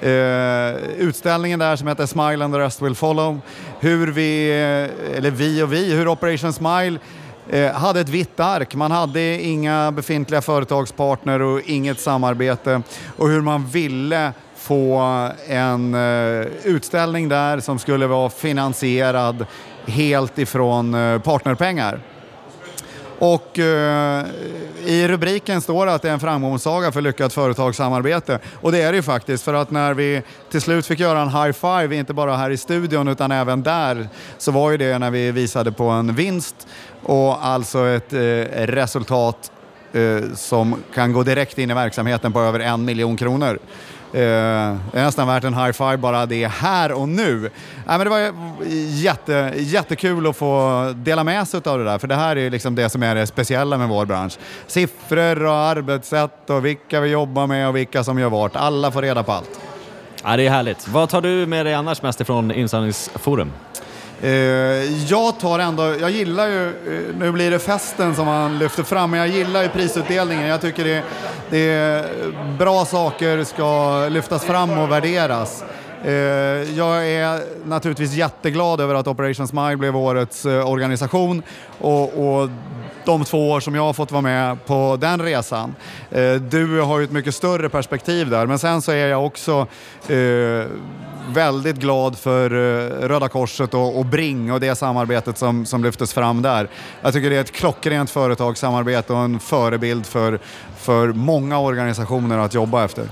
eh, utställningen där som heter Smile and the rest will follow. Hur vi, eller vi och vi, hur Operation Smile Eh, hade ett vitt ark. Man hade inga befintliga företagspartner och inget samarbete och hur man ville få en eh, utställning där som skulle vara finansierad helt ifrån eh, partnerpengar. Och eh, i rubriken står det att det är en framgångssaga för lyckat företagssamarbete. Och det är det ju faktiskt för att när vi till slut fick göra en high five, inte bara här i studion utan även där, så var ju det när vi visade på en vinst och alltså ett eh, resultat eh, som kan gå direkt in i verksamheten på över en miljon kronor. Eh, det är nästan värt en high five bara det här och nu. Nej, men det var jätte, jättekul att få dela med sig av det där, för det här är liksom det som är det speciella med vår bransch. Siffror och arbetssätt och vilka vi jobbar med och vilka som gör vart. Alla får reda på allt. Ja, det är härligt. Vad tar du med dig annars mest ifrån insamlingsforum? Eh, jag tar ändå, jag gillar ju, eh, nu blir det festen som man lyfter fram, men jag gillar ju prisutdelningen. Jag tycker det, det är bra saker ska lyftas fram och värderas. Eh, jag är naturligtvis jätteglad över att Operation Smile blev årets organisation och, och de två år som jag har fått vara med på den resan. Du har ju ett mycket större perspektiv där, men sen så är jag också eh, väldigt glad för eh, Röda Korset och, och Bring och det samarbetet som, som lyftes fram där. Jag tycker det är ett klockrent företagssamarbete och en förebild för, för många organisationer att jobba efter.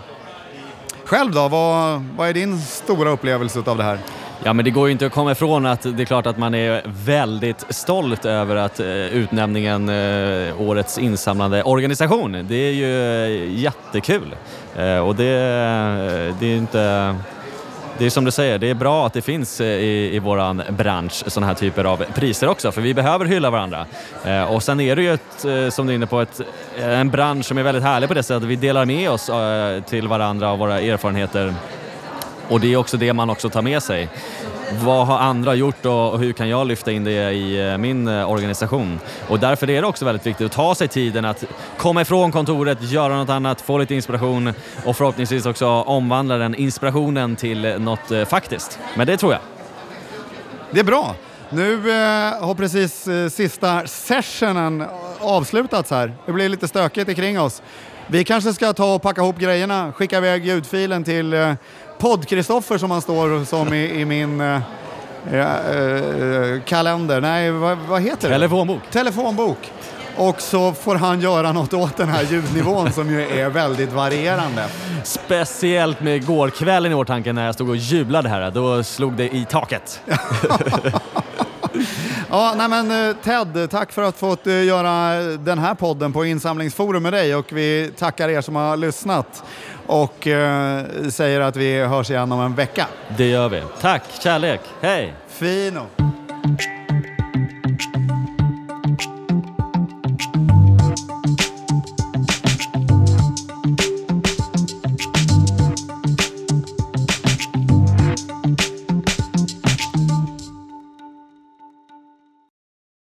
Själv då, vad, vad är din stora upplevelse av det här? Ja, men det går ju inte att komma ifrån att det är klart att man är väldigt stolt över att eh, utnämningen eh, Årets insamlande organisation. Det är ju jättekul. Och det, det är inte... Det är som du säger, det är bra att det finns eh, i, i våran bransch sådana här typer av priser också, för vi behöver hylla varandra. Eh, och sen är det ju, ett, eh, som du är inne på, ett, en bransch som är väldigt härlig på det sättet att vi delar med oss eh, till varandra av våra erfarenheter och det är också det man också tar med sig. Vad har andra gjort och hur kan jag lyfta in det i eh, min eh, organisation? Och därför är det också väldigt viktigt att ta sig tiden att komma ifrån kontoret, göra något annat, få lite inspiration och förhoppningsvis också omvandla den inspirationen till något eh, faktiskt. Men det tror jag. Det är bra. Nu eh, har precis eh, sista sessionen avslutats här. Det blir lite stökigt kring oss. Vi kanske ska ta och packa ihop grejerna, skicka iväg ljudfilen till eh, podd-Kristoffer som han står som i, i min eh, eh, kalender. Nej, vad, vad heter det? Telefonbok. Telefonbok. Och så får han göra något åt den här ljudnivån som ju är väldigt varierande. Speciellt med gårkvällen i åtanke när jag stod och jublade här, då slog det i taket. Ja, nej men eh, Ted, tack för att fått eh, göra den här podden på Insamlingsforum med dig och vi tackar er som har lyssnat och eh, säger att vi hörs igen om en vecka. Det gör vi. Tack, kärlek, hej! Fino!